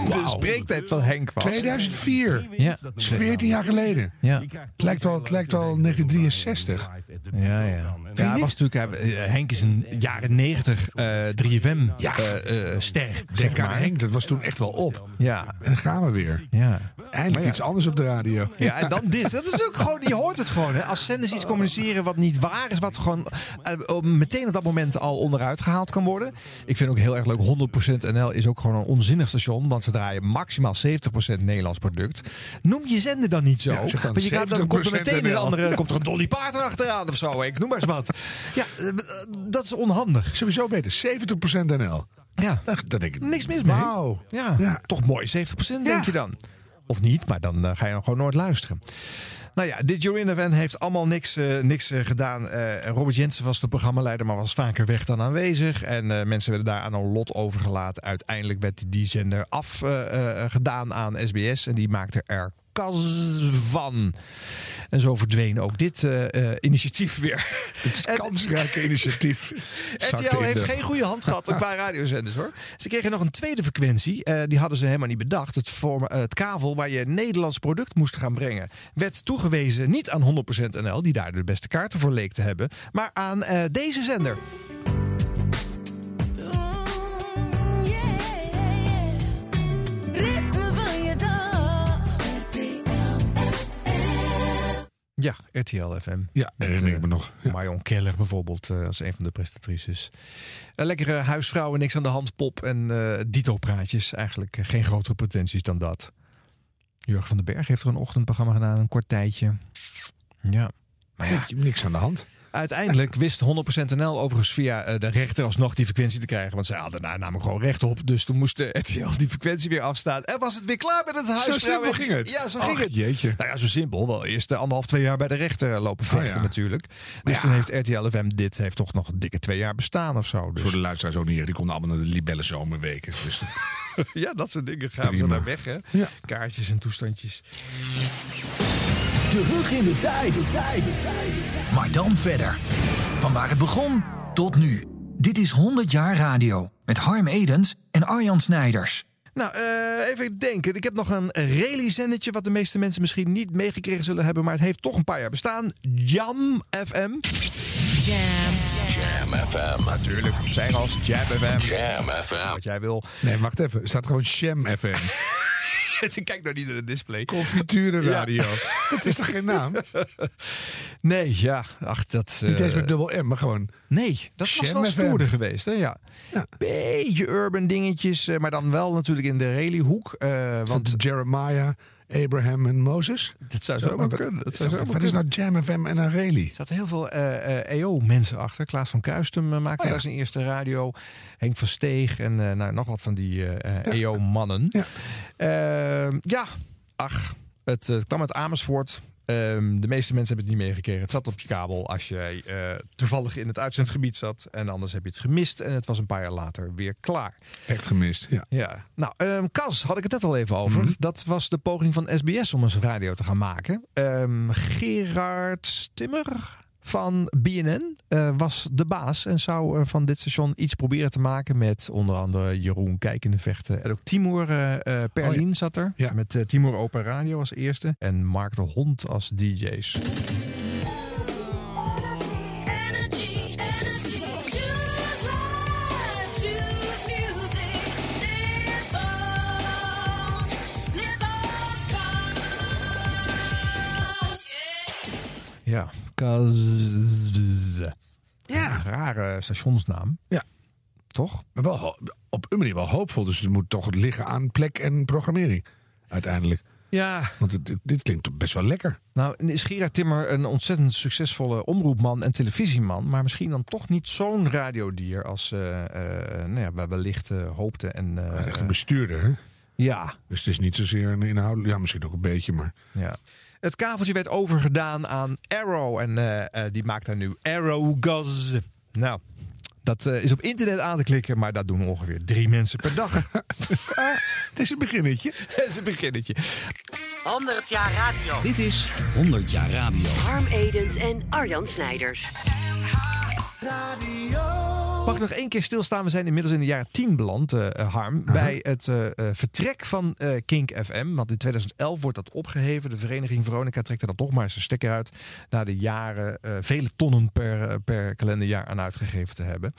de spreektijd van Henk was. 2004. Ja. Dat is 14 jaar geleden. Ja. Het lijkt wel, het lijkt wel 1963. Ja, ja. Ja, hij was natuurlijk, eh, Henk is een jaren 90 eh 3FM Ja. eh, eh, ster, Zeg maar. Henk, dat was toen echt wel op. Ja. En dan gaan we weer. Ja. Eindelijk ja. iets anders op de radio. Ja, en dan dit. Dat is ook gewoon, je hoort het gewoon. Hè. Als zenders iets communiceren wat niet waar is, wat gewoon eh, meteen op dat moment al onderuit gehaald kan worden. Ik vind ook heel erg leuk, 100% NL is ook gewoon een onzinnig station, want ze draaien maximaal 70% Nederlands product. Noem je zender dan niet zo. Ja, want je gaat, dan komt er 70% meteen een andere, komt er een Dolly Parton achteraan of zo. Ik noem maar eens wat. Ja, eh, dat is onhandig. Sowieso beter. 70% NL. Ja. Dat, denk ik. Niks mis mee. Wauw. Ja, Ja. toch mooi 70% denk Ja. je dan. Of niet, maar dan eh, ga je nog gewoon nooit luisteren. Nou ja, dit Jorin Event heeft allemaal niks, eh, niks gedaan. Robert Jensen was de programmaleider, maar was vaker weg dan aanwezig. En mensen werden daar aan een lot overgelaten. Uiteindelijk werd die zender afgedaan aan SBS. En die maakte er van. En zo verdween ook dit eh, eh, initiatief weer. Het kansrijke initiatief. RTL heeft geen goede hand gehad qua radiozenders hoor. Ze kregen nog een tweede frequentie. eh, die hadden ze helemaal niet bedacht. Het, vorm, het kavel waar je Nederlands product moest gaan brengen. Werd toegewezen niet aan 100% NL, die daar de beste kaarten voor leek te hebben. Maar aan deze zender. Ja, RTL FM. Ja, herinner ik eh, me nog. Ja. Marion Keller bijvoorbeeld eh, als een van de presentatrices. Een lekkere huisvrouwen, niks aan de hand, pop en dito-praatjes. Eigenlijk geen grotere potenties dan dat. Jurgen van den Berg heeft er een ochtendprogramma gedaan, een kort tijdje. Ja. Maar ja, Niks aan de hand. Uiteindelijk wist 100% NL overigens via eh, de rechter alsnog die frequentie te krijgen. Want zij hadden daar namelijk gewoon recht op. Dus toen moest de RTL die frequentie weer afstaan. En was het weer klaar met het huisvrouw. simpel ging het? Ja, zo Ach, ging het. jeetje. Nou ja, zo simpel. Wel eerst eh, anderhalf, twee jaar bij de rechter lopen vechten Oh ja. natuurlijk. Dus ja. toen heeft RTL FM dit heeft toch nog een dikke twee jaar bestaan of zo. Dus. Voor de luisteraars ook niet. Die konden allemaal naar de libelle zomerweken. Dus ja, dat soort dingen gaan ze Prima. naar weg hè. Ja. Kaartjes en toestandjes. Terug in de tijd. Maar dan verder. Van waar het begon tot nu. Dit is 100 jaar radio. Met Harm Edens en Arjan Snijders. Nou, eh, even denken. Ik heb nog een rally-zendetje wat de meeste mensen misschien niet meegekregen zullen hebben. Maar het heeft toch een paar jaar bestaan. Jam FM. Jam. Jam FM. Natuurlijk, zijn als Jam FM. Jam FM. Wat jij wil. Nee, wacht even. Er staat gewoon Sham FM. Kijk nou niet naar de display. Confiturenradio. Dat is toch geen naam? Nee, ja. Ach, dat... Niet eh, eens met dubbel M, maar gewoon... Nee, dat was wel stoerder geweest. Hè? Ja. Ja. Beetje urban dingetjes, eh, maar dan wel natuurlijk in de rally-hoek. eh, want Jeremiah, Abraham en Moses. dat zou zo maar kunnen. Dat zou Wat, is nou Jam FM en een rally? Er zaten heel veel eh, eh, EO-mensen achter. Klaas van Kuistum eh, maakte Oh daar zijn eerste radio. Henk van Steeg en nou, nog wat van die EO-mannen. Ja. Ehm, ja, ach, het eh, kwam uit Amersfoort. Ehm, de meeste mensen hebben het niet meegekregen. Het zat op je kabel als je eh, toevallig in het uitzendgebied zat. En anders heb je het gemist. En het was een paar jaar later weer klaar. Echt gemist, ja. Ja, nou, ehm Cas had ik het net al even over. Mhm. Dat was de poging van SBS om eens radio te gaan maken. Ehm, Gerard Stimmer van BNN eh, was de baas en zou eh, van dit station iets proberen te maken met onder andere Jeroen Kijkende Vechten. En ook Timur eh Perlin zat er. Ja. Met Timur Open Radio als eerste. En Mark de Hond als DJ's. Ja. Rare stationsnaam. Ja. Toch? Maar wel op een manier wel hoopvol. Dus het moet toch liggen aan plek en programmering. Uiteindelijk. Ja, Want het, dit, dit klinkt best wel lekker. Nou, is Gerard Timmer een ontzettend succesvolle omroepman en televisieman. Maar misschien dan toch niet zo'n radiodier als eh, nou ja, we wellicht eh, hoopten. En, Echt een bestuurder, hè? Ja. Dus het is niet zozeer een inhoud. Ja, misschien ook een beetje, maar. Ja. Het kaveltje werd overgedaan aan Arrow. En eh, eh, die maakt daar nu Arrow Guz. Nou, dat eh, is op internet aan te klikken, maar dat doen ongeveer drie mensen per dag. Het is een beginnetje. Het is een beginnetje. 100 jaar radio. Dit is 100 jaar radio. Harm Edens en Arjan Snijders. Mag ik nog één keer stilstaan? We zijn inmiddels in de jaren 10 beland, eh, eh, Harm. Bij het eh, vertrek van eh, Kink FM. Want in 2011 wordt dat opgeheven. De vereniging Veronica trekt er dan toch maar eens een stekker uit. Na de jaren vele tonnen per, per kalenderjaar aan uitgegeven te hebben.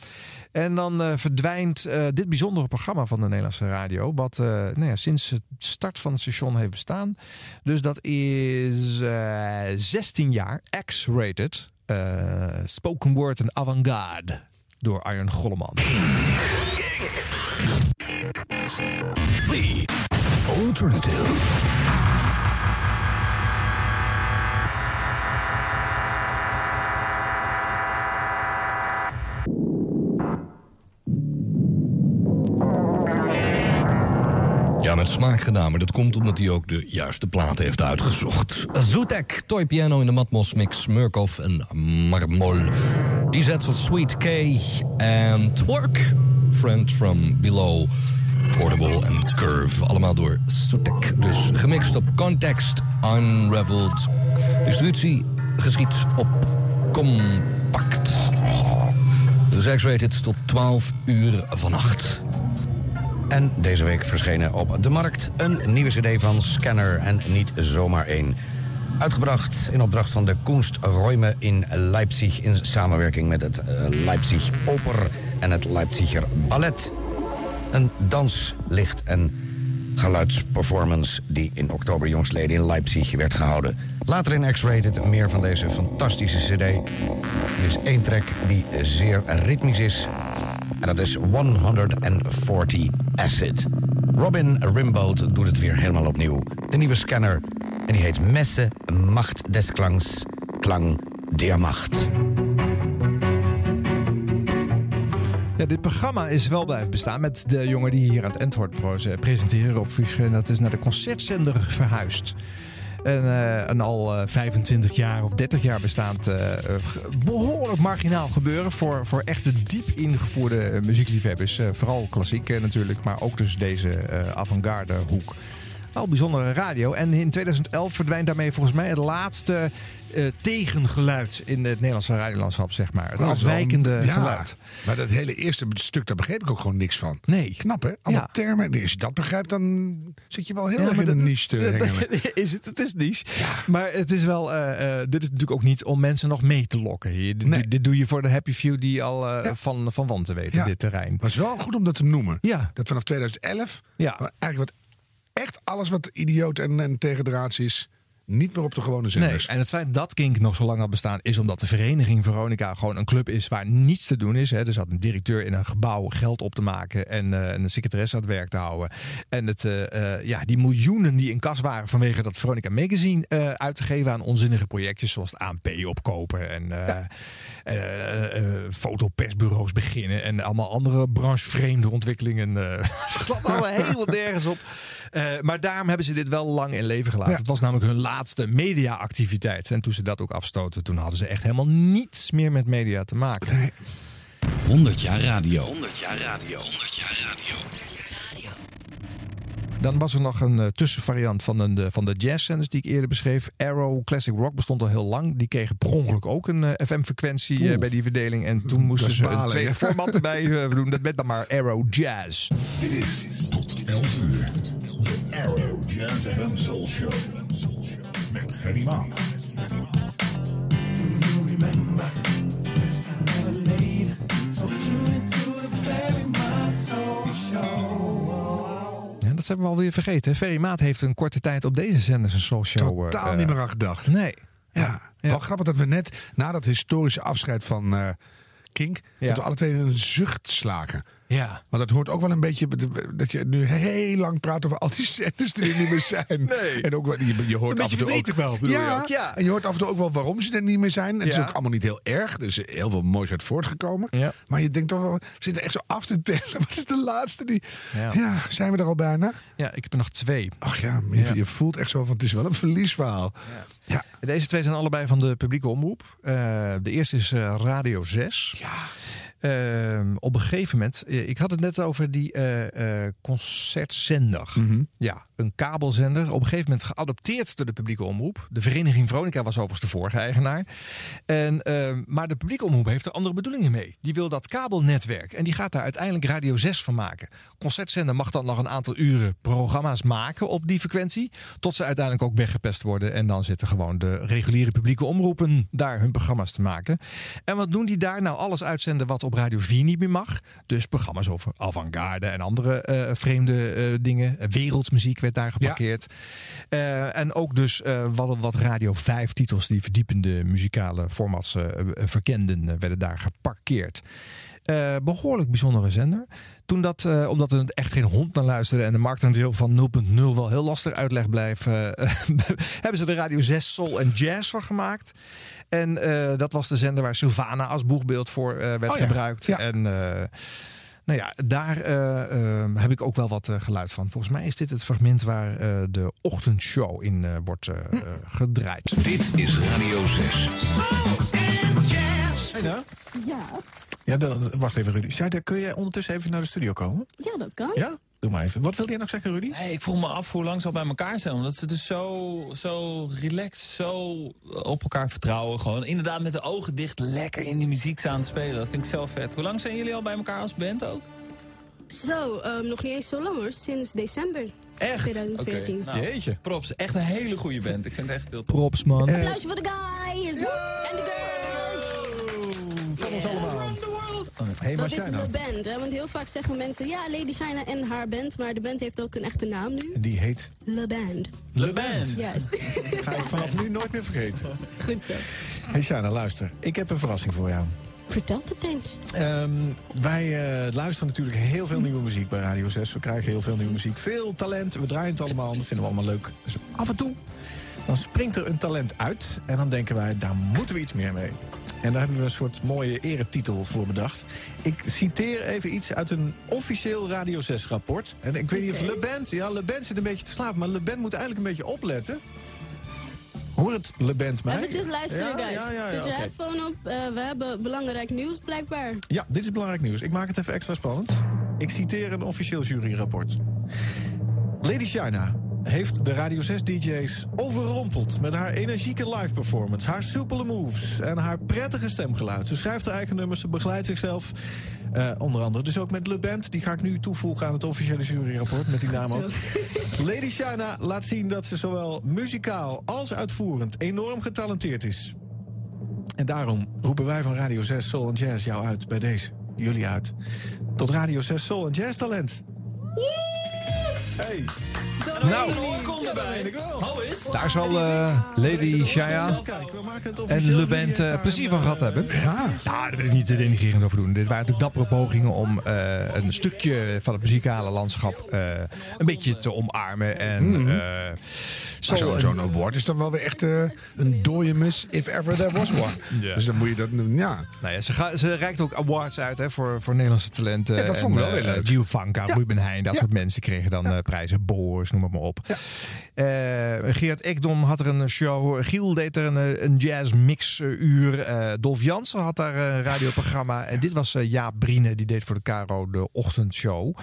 En dan verdwijnt dit bijzondere programma van de Nederlandse radio. Wat nou ja, sinds het start van het station heeft bestaan. Dus dat is eh, 16 jaar, X-rated. spoken word en avant-garde door Arjen Golleman. Alternative. Smaak gedaan, maar dat komt omdat hij ook de juiste platen heeft uitgezocht. Zoetek, Toy Piano in de Matmos mix, Murkoff en Marmol. Die zet van Sweet K en Twerk, Friend from Below, Portable en Curve. Allemaal door Zoetek. Dus gemixt op Context, Unraveled. Distributie geschiet op Compact. Dus X-rated tot 12 uur vannacht. En deze week verschenen op de markt een nieuwe cd van Scanner en niet zomaar één. Uitgebracht in opdracht van de Kunsträume in Leipzig... in samenwerking met het eh, Leipzig Oper en het Leipziger Ballet. Een dans, licht en geluidsperformance... die in oktober jongstleden in Leipzig werd gehouden. Later in X-Rated meer van deze fantastische cd. Er is één track die zeer ritmisch is... En dat is 140 Acid. Robin Rimbaud doet het weer helemaal opnieuw. De nieuwe scanner. En die heet Messe Macht des Klangs. Klang der Macht. Ja, dit programma is wel blijven bestaan met de jongen die hier aan het Antwoord Pro- presenteren op Fuske. En dat is naar de concertzender verhuisd. Eh, een al eh, 25 jaar of 30 jaar bestaand eh, eh, behoorlijk marginaal gebeuren voor, voor echte diep ingevoerde eh, muziekliefhebbers. Eh, vooral klassiek eh, natuurlijk, maar ook dus deze eh, avant-garde hoek. Wel bijzondere radio. En in 2011 verdwijnt daarmee volgens mij het laatste eh, tegengeluid in het Nederlandse radiolandschap, zeg maar. Het Oh, afwijkende ja, geluid. Maar dat hele eerste stuk, daar begreep ik ook gewoon niks van. Nee. Knap, hè? Ja. termen. Als je dat begrijpt, dan zit je wel heel Ja, erg in een niche te is het, het is niche. Maar het is wel, eh, eh, dit is natuurlijk ook niet om mensen nog mee te lokken. Dit, dit doe je voor de happy few die al van, van wanten weten, dit terrein. Maar het is wel goed om dat te noemen. Ja. Dat vanaf 2011, Ja. eigenlijk wat, echt alles wat idioot en, en tegendraads is, niet meer op de gewone Nee, zenders. en het feit dat Kink nog zo lang had bestaan... is omdat de vereniging Veronica gewoon een club is waar niets te doen is. Hè. Er zat een directeur in een gebouw geld op te maken... en eh, een secretaresse aan het werk te houden. En het, eh, eh, ja, die miljoenen die in kas waren vanwege dat Veronica Magazine... uit te geven aan onzinnige projectjes zoals het ANP opkopen... en fotopersbureaus beginnen... en allemaal andere branchevreemde ontwikkelingen. slaat allemaal helemaal nergens op. Eh, maar daarom hebben ze dit wel lang in leven gelaten. Het was namelijk hun laatste mediaactiviteit. En toen ze dat ook afstoten, toen hadden ze echt helemaal niets meer met media te maken. 100 jaar radio. 100 jaar radio. 100 jaar radio. Dan was er nog een eh, tussenvariant van, een, eh, van de jazzzenders die ik eerder beschreef. Arrow Classic Rock bestond al heel lang. Die kregen per ongeluk ook een eh, FM-frequentie bij die verdeling. En toen moesten ze een tweede format erbij doen. Dat werd dan maar Arrow Jazz. Dit is tot 11 uur. De Arrow Jazz FM Soul Show. Met Gerry Maat. Ja, zijn we alweer vergeten. Ferry Maat heeft een korte tijd op deze zender zijn eh, Totaal eh, niet meer aan gedacht. Nee. Ja, wel grappig dat we net na dat historische afscheid van eh Kink... dat we alle twee een zucht slaken. Ja. Maar dat hoort ook wel een beetje dat je nu heel lang praat over al die zenders die er niet meer zijn. Nee. En ook wel, je, je hoort Een af en toe ook, wel, je ja, ook, ja. En je hoort af en toe ook wel waarom ze er niet meer zijn. Het is ook allemaal niet heel erg. Er is heel veel moois uit voortgekomen. Ja. Maar je denkt toch wel, we zitten echt zo af te tellen. Wat is de laatste die... Ja. Zijn we er al bijna? Ja, ik heb er nog twee. Ach ja, je, je voelt echt zo van, het is wel een verliesverhaal. Ja. Deze twee zijn allebei van de publieke omroep. Eh, de eerste is eh, Radio 6. Ja. Op een gegeven moment, eh, ik had het net over die eh, eh, concertzender. Ja, een kabelzender. Op een gegeven moment geadopteerd door de publieke omroep. De vereniging Veronica was overigens de vorige eigenaar. En, eh, maar de publieke omroep heeft er andere bedoelingen mee. Die wil dat kabelnetwerk. En die gaat daar uiteindelijk Radio 6 van maken. Concertzender mag dan nog een aantal uren programma's maken op die frequentie. Tot ze uiteindelijk ook weggepest worden. En dan zitten gewoon de reguliere publieke omroepen daar hun programma's te maken. En wat doen die daar? Nou, alles uitzenden wat op Radio 4 niet meer mag. Dus programma's over avant-garde en andere eh, vreemde eh, dingen. Wereldmuziek werd daar geparkeerd. Eh, en ook dus wat, wat Radio 5 titels die verdiepende muzikale formats verkenden, werden daar geparkeerd. Eh, behoorlijk bijzondere zender. Toen dat, omdat er echt geen hond naar luisterde en de marktaandeel van 0.0 wel heel lastig uitleg blijft, eh, hebben ze de Radio 6 Soul en Jazz van gemaakt. En eh, dat was de zender waar Sylvana als boegbeeld voor eh, werd Oh ja, gebruikt. ja. En eh, nou ja, daar eh, eh, heb ik ook wel wat geluid van. Volgens mij is dit het fragment waar eh, de ochtendshow in eh, wordt gedraaid. Dit is Radio 6. Shaida? Ja, Ja, dan, wacht even, Rudy. Shaida, kun jij ondertussen even naar de studio komen? ja, dat kan. Ja? Doe maar even. Wat wilde je nog zeggen, Rudy? Nee, ik vroeg me af hoe lang ze al bij elkaar zijn. Omdat ze dus zo, zo relaxed, zo op elkaar vertrouwen. Gewoon inderdaad met de ogen dicht lekker in die muziek staan te spelen. Dat vind ik zo vet. Hoe lang zijn jullie al bij elkaar als band ook? Zo, ehm, nog niet eens zo lang hoor. Sinds december Echt? 2014. Oké, nou, Jeetje. Props. Echt een hele goede band. Ik vind het echt heel tof. Props, man. Applausje voor de guys! En de girls! Van ons allemaal. Hey, maar Dat is de band, hè? want heel vaak zeggen mensen... ja, Lady China en haar band, maar de band heeft ook een echte naam nu. die heet Le Band. Le Band. Juist. Ga ik vanaf nu nooit meer vergeten. Goed zo. Hey Shaina, luister. Ik heb een verrassing voor jou. Vertel het eens. Ehm, wij eh, luisteren natuurlijk heel veel nieuwe muziek bij Radio 6. We krijgen heel veel nieuwe muziek. Veel talent. We draaien het allemaal. Dat vinden we allemaal leuk. Dus af en toe dan springt er een talent uit. En dan denken wij, daar moeten we iets meer mee. En daar hebben we een soort mooie eretitel voor bedacht. Ik citeer even iets uit een officieel Radio 6 rapport. En ik weet niet of Le Band... Ja, Le Band zit een beetje te slapen. Maar Le Band moet eigenlijk een beetje opletten. Hoor het Le Band mij? Even luisteren, Ja, guys. Ja, ja, ja, Zet je headphone op. Eh, we hebben belangrijk nieuws, blijkbaar. Ja, dit is belangrijk nieuws. Ik maak het even extra spannend. Ik citeer een officieel juryrapport. Lady China heeft de Radio 6 DJ's overrompeld met haar energieke live performance, haar soepele moves en haar prettige stemgeluid. Ze schrijft haar eigen nummers, ze begeleidt zichzelf. eh, onder andere dus ook met Le Band. Die ga ik nu toevoegen aan het officiële juryrapport met die naam ook. Lady China laat zien dat ze zowel muzikaal als uitvoerend enorm getalenteerd is. En daarom roepen wij van Radio 6 Soul Jazz jou uit bij deze. Jullie uit. Tot Radio 6 Soul Jazz Talent. Hey. Nou. Daar zal eh, Lady Shaya en Le Band eh, plezier van gehad hebben. Ja. Nou, daar wil ik niet te denigrerend over doen. Dit waren natuurlijk dappere pogingen om eh, een stukje van het muzikale landschap eh, een beetje te omarmen. En, Zo- Zo'n award is dan wel weer echt eh, een dode mus if ever there was one. Ja. Dus dan moet je dat, ja. Nou ja, ze, ga- ze reikt ook awards uit hè, voor, voor Nederlandse talenten. Ja, dat vond ik wel weer eh, leuk. Giovanka, Ja. Ruben Heijn, dat soort mensen kregen dan eh, prijzen. Boors, noem het maar op. Gerard Ekdom had er een show. Giel deed er een, een jazz mix uur. Dolf Jansen had daar een radioprogramma. En dit was Jaap Brine, die deed voor de Caro de ochtendshow.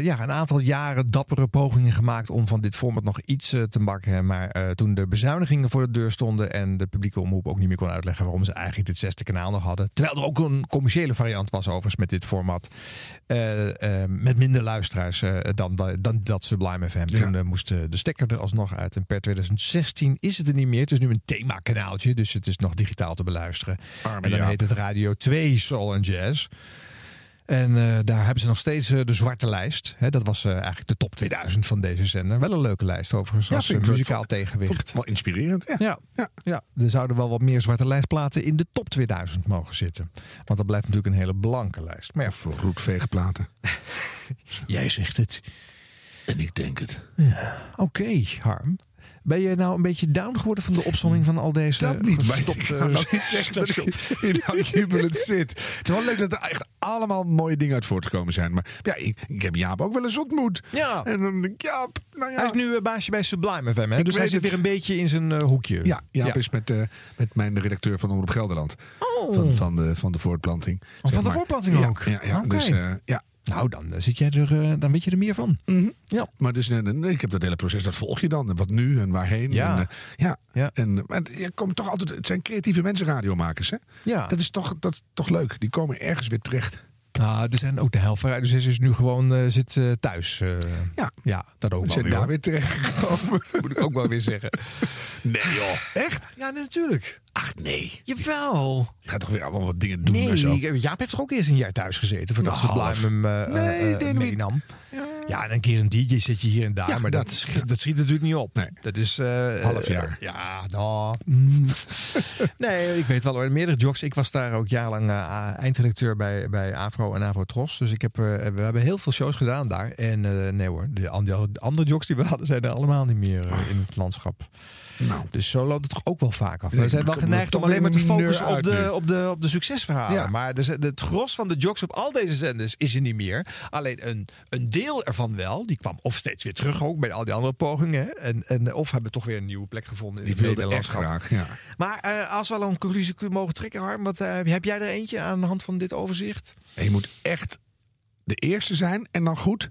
Ja, een aantal jaren dappere pogingen gemaakt om van dit format nog iets te maken. Maar eh, toen de bezuinigingen voor de deur stonden en de publieke omroep ook niet meer kon uitleggen waarom ze eigenlijk dit zesde kanaal nog hadden. Terwijl er ook een commerciële variant was overigens met dit format. Eh, eh, met minder luisteraars dan, dan dat Sublime FM. Toen moest de stekker er alsnog uit. En per 2016 is het er niet meer. Het is nu een themakanaaltje, dus het is nog digitaal te beluisteren. en dan heet het Radio 2 Soul and Jazz. En eh, daar hebben ze nog steeds eh, de zwarte lijst. Hè, dat was eh, eigenlijk de top 2000 van deze zender. Wel een leuke lijst overigens, als ik wel- muzikaal tegenwicht. Wel inspirerend. Ja. Ja, ja. ja, er zouden wel wat meer zwarte lijstplaten in de top 2000 mogen zitten. Want dat blijft natuurlijk een hele blanke lijst. Maar ja, Voor roetveegplaten. jij zegt het. En ik denk het. Oké, Harm. Ben je nou een beetje down geworden van de opzomming van al deze Dat niet, maar ik nou niet zeggen dat ik in jubelend zit. Het is wel leuk dat er echt allemaal mooie dingen uit voortgekomen zijn. Maar ja, ik, ik heb Jaap ook wel eens ontmoet. Ja. En dan denk ik, Jaap, nou ja. Hij is nu eh, baasje bij Sublime FM, hè? Ik dus hij zit het. weer een beetje in zijn eh, hoekje. Ja, Jaap is met, eh, met mijn redacteur van Omroep Gelderland. Van, van, de, van de voortplanting. Oh, van de voortplanting ook? Ja, ja, Oké. dus ja. Nou, dan, eh, zit jij er, eh, dan weet je er meer van. Ja. Maar dus, ik heb dat hele proces, dat volg je dan. Wat nu en waarheen. Ja. En, eh, ja. Ja. En, maar je komt toch altijd, het zijn creatieve mensen radiomakers. Hè? Ja. Dat is toch, dat is toch leuk. Die komen ergens weer terecht. Nou, er zijn ook de helft van 6 is nu gewoon zit thuis. Ja. ja, dat ook We wel zijn weer. daar hoor. weer terechtgekomen. Moet ik ook wel weer zeggen. Nee joh. Echt? Ja, natuurlijk. Ach nee. Jawel. Je gaat toch weer allemaal wat dingen doen Nee, en zo. Jaap heeft toch ook eerst een jaar thuis gezeten voordat Nou, Sublime half. hem eh, Nee, eh, meenam. Ja. en een keer een DJ zit je hier en daar, Ja, maar dat, dat- schiet, dat schiet natuurlijk niet op. Nee. Dat is... eh, Half eh, jaar. ja, nou... mm. nee, ik weet wel. Meerdere jocks. Ik was daar ook jarenlang eh, eindredacteur bij, bij Afro en Afro Tros. Dus ik heb, eh, we hebben heel veel shows gedaan daar. En eh, nee hoor, de, an- de andere jocks die we hadden zijn er allemaal niet meer eh, in het landschap. Nou. Dus zo loopt het toch ook wel vaak af. We zijn wel geneigd om alleen maar te focussen op de, op, de, op de succesverhalen. Ja. Maar de, het gros van de jocks op al deze zenders is er niet meer. Alleen een, een deel ervan wel. Die kwam of steeds weer terug ook bij al die andere pogingen. En, en, of hebben toch weer een nieuwe plek gevonden in Die het echt graag. Ja. Maar eh, als we al een conclusie mogen trekken, Harm. Wat, eh, heb jij er eentje aan de hand van dit overzicht? En je moet echt de eerste zijn en dan goed.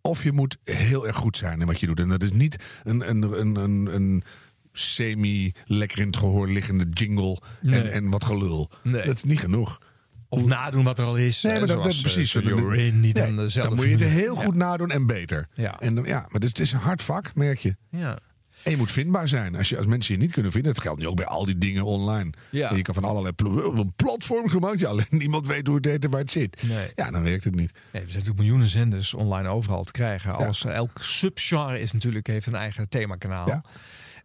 Of je moet heel erg goed zijn in wat je doet. En dat is niet een, een, een, een, een semi-lekker in het gehoor liggende jingle Nee. en, en wat gelul. Nee. Dat is niet genoeg. Of nadoen wat er al is. Nee, maar dat, precies. eh, niet Nee, dan dezelfde dan moet je het heel goed nadoen en beter. Ja. En dan, ja, maar het is een hard vak, merk je. Ja. En je moet vindbaar zijn. Als, je, als mensen je niet kunnen vinden, dat geldt nu ook bij al die dingen online. Ja. En je kan van allerlei plo- een platform gemaakt. Ja, alleen niemand weet hoe het heet en waar het zit. Nee. Ja, dan werkt het niet. Nee, er zijn natuurlijk miljoenen zenders online overal te krijgen. Alles, elk subgenre is natuurlijk, heeft een eigen themakanaal. Ja.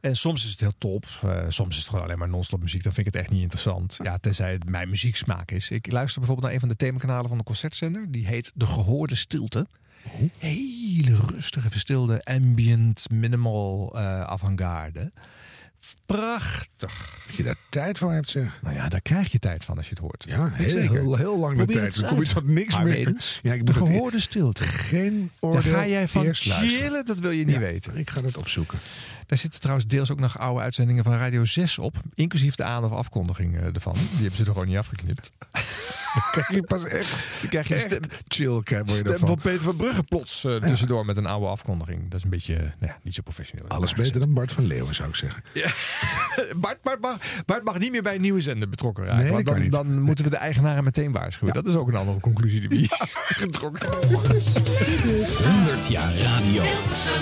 En soms is het heel top. eh, soms is het gewoon alleen maar non-stop muziek. Dan vind ik het echt niet interessant. Ja, tenzij het mijn muzieksmaak is. Ik luister bijvoorbeeld naar een van de themakanalen van de concertzender. Die heet De Gehoorde Stilte. Hele rustige, verstilde, ambient, minimal eh avant-garde. Prachtig. Dat je daar tijd voor hebt, zeg. Nou ja, daar krijg je tijd van als je het hoort. Ja, heel, Zeker. heel, heel lang de tijd. Dan kom je tot niks Maar meer. Ja, ik de het- gehoorde stilte. Geen Daar oordeel. ga jij van eerst luisteren. chillen, dat wil je niet Ja, weten. Ik ga het opzoeken. Daar zitten trouwens deels ook nog oude uitzendingen van Radio 6 op. Inclusief de aan- of afkondiging eh, ervan. Die hebben ze er gewoon niet afgeknipt. Krijg je pas echt, Dan krijg je echt stem, chill krijg je stem van Peter van Brugge plots eh, tussendoor met een oude afkondiging. Dat is een beetje nou ja, niet zo professioneel. Alles beter dan Bart van Leeuwen, zou ik zeggen. gezet. Bart, Bart, mag, Bart mag niet meer bij een nieuwe zender betrokken raken. Nee, want dat dan, dan moeten we de eigenaren meteen waarschuwen. Dat is ook een andere conclusie die we hier getrokken hebben. Dit is 100 jaar radio.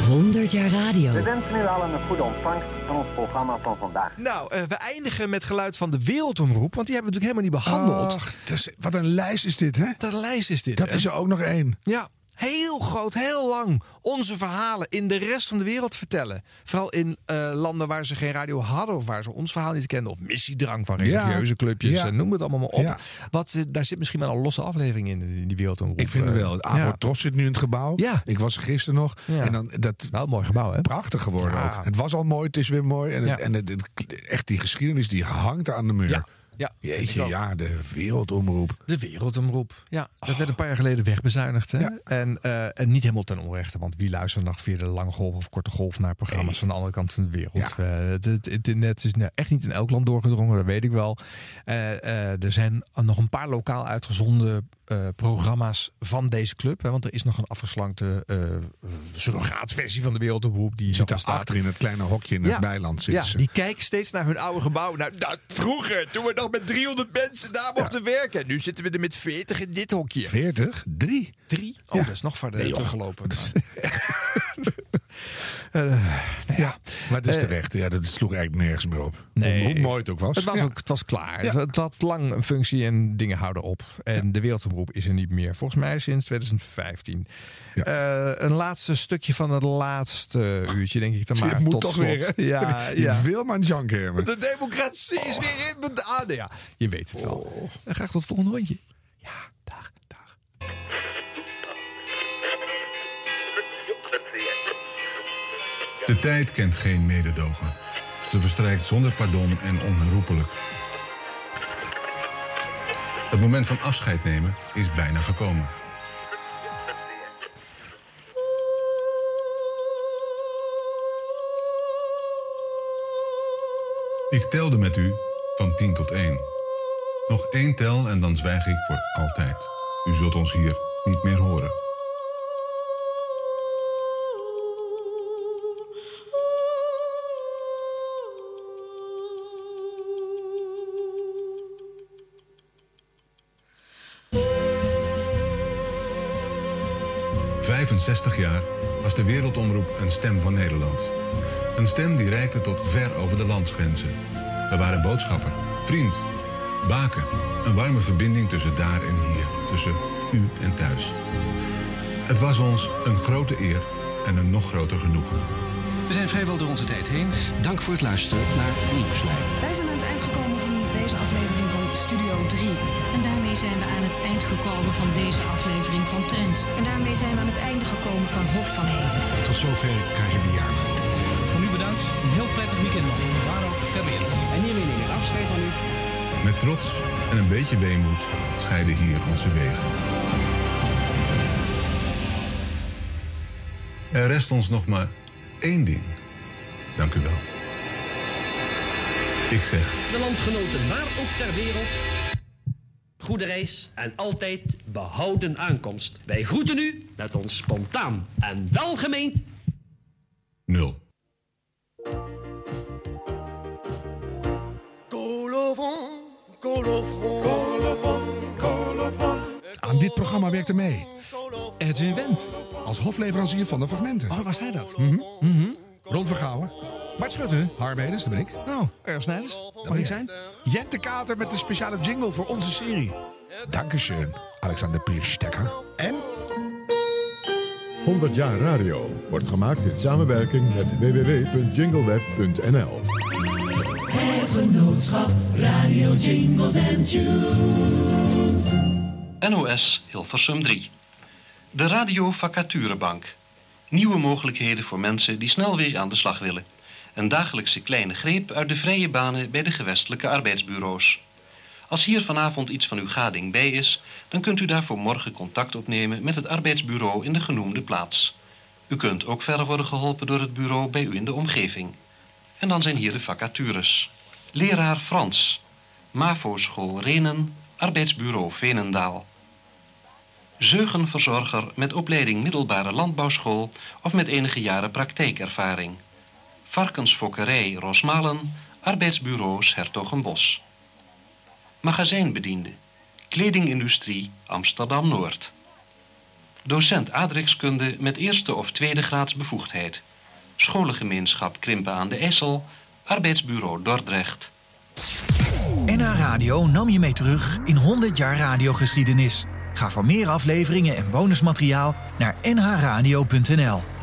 100 jaar radio. We wensen u allen een goede ontvangst van ons programma van vandaag. Nou, eh, we eindigen met geluid van de Wereldomroep. Want die hebben we natuurlijk helemaal niet behandeld. Ach, is- wat een lijst is dit, hè? Dat lijst is dit. Dat hè? is er ook nog één. Ja, heel groot, heel lang. Onze verhalen in de rest van de wereld vertellen. Vooral in eh, landen waar ze geen radio hadden of waar ze ons verhaal niet kenden. Of missiedrang van Ja. religieuze clubjes. Ja. En noem het allemaal maar op. Ja. Wat, eh, daar zit misschien wel een losse aflevering in, in die wereldomroep. Ik vind het Eh, wel. Ja. Tros zit nu in het gebouw. Ja. Ik was er gisteren nog. En dan, dat, Wel een mooi gebouw, hè? prachtig geworden ook. Het was al mooi, het is weer mooi. En, het, en het- echt die geschiedenis die hangt aan de muur. Ja. Jeetje, ja, de wereldomroep. De wereldomroep. Ja, dat werd een paar jaar geleden wegbezuinigd. Hè? Ja. En, eh, en niet helemaal ten onrechte. Want wie luistert nog via de lange golf of korte golf naar programma's van de andere kant van de wereld? Ja. Eh, het, het internet is nou echt niet in elk land doorgedrongen, dat weet ik wel. Eh, er zijn nog een paar lokaal uitgezonden eh, programma's van deze club. Hè, want er is nog een afgeslankte eh surrogaatversie van de wereldomroep. Die zit achter in het kleine hokje in het bijland. Zitten Ja, ze. die kijken steeds naar hun oude gebouw. Nou, vroeger, toen we nog met 300 mensen daar mochten werken. Nu zitten we er met 40 in dit hokje. 40? Drie? Drie? Oh, dat is nog verder Nee, teruggelopen. Eh, ja. Maar dat is Eh, terecht. Ja, dat sloeg eigenlijk nergens meer op. Nee. Hoe, hoe mooi het ook was. Het was, Ja. ook, het was klaar. Ja. Het, had lang een functie en dingen houden op. En de wereldomroep is er niet meer. Volgens mij sinds 2015. Eh, een laatste stukje van het laatste uurtje, denk ik dan maar. het moet tot toch slot. weer, hè? Ja, ja. wil maar een janker hebben. De democratie is weer in mijn adem. Ja, je weet het wel. En graag tot het volgende rondje. De tijd kent geen mededogen. Ze verstrijkt zonder pardon en onherroepelijk. Het moment van afscheid nemen is bijna gekomen. Ik telde met u van 10 tot 1. Nog één tel en dan zwijg ik voor altijd. U zult ons hier niet meer horen. ...65 jaar was de Wereldomroep een stem van Nederland. Een stem die reikte tot ver over de landsgrenzen. We waren boodschapper, vriend, baken. Een warme verbinding tussen daar en hier. Tussen u en thuis. Het was ons een grote eer en een nog groter genoegen. We zijn vrijwel door onze tijd heen. Dank voor het luisteren naar Nieuwslijn. Wij zijn aan het eind gekomen van deze aflevering van Studio 3. Zijn we aan het eind gekomen van deze aflevering van Trends. En daarmee zijn we aan het einde gekomen van Hof van Heden. Tot zover Jaarmaand. Voor nu bedankt. Een heel prettig weekend nog. Waar ook ter wereld. En hiermee neem ik afscheid van u. Met trots en een beetje weemoed scheiden hier onze wegen. Er rest ons nog maar één ding. Dank u wel. Ik zeg De landgenoten waar ook ter wereld. Goede reis en altijd behouden aankomst. Wij groeten u met ons spontaan en welgemeend nul. Colofon, colofon, colofon, colofon. Aan dit programma werkte mee. Edwin Wendt. Als hofleverancier van de fragmenten. Oh, was hij dat? Ron Vergouwen. Bart Schutte. Harm Edens, dat ben ik. Oh, Erg Snijders. Mag ik zijn? Jente Kater met de speciale jingle voor onze serie. Dankeschön, Alexander Pierstekker. En 100 jaar radio wordt gemaakt in samenwerking met www.jingleweb.nl. Het genootschap Radio Jingles and Tunes. NOS Hilversum 3. De Radio Vacaturebank. Nieuwe mogelijkheden voor mensen die snel weer aan de slag willen. Een dagelijkse kleine greep uit de vrije banen bij de gewestelijke arbeidsbureaus. Als hier vanavond iets van uw gading bij is, dan kunt u daarvoor morgen contact opnemen met het arbeidsbureau in de genoemde plaats. U kunt ook verder worden geholpen door het bureau bij u in de omgeving. En dan zijn hier de vacatures. Leraar Frans. MAVO-school Renen. Arbeidsbureau Venendaal. Zeugenverzorger met opleiding middelbare landbouwschool of met enige jaren praktijkervaring. Varkensfokkerij Rosmalen. Arbeidsbureaus Hertogenbos. Magazijnbediende. Kledingindustrie Amsterdam-Noord. Docent aardrijkskunde met eerste of tweede graads bevoegdheid. Scholengemeenschap Krimpen aan de IJssel. Arbeidsbureau Dordrecht. NH Radio nam je mee terug in 100 jaar radiogeschiedenis. Ga voor meer afleveringen en bonusmateriaal naar nhradio.nl.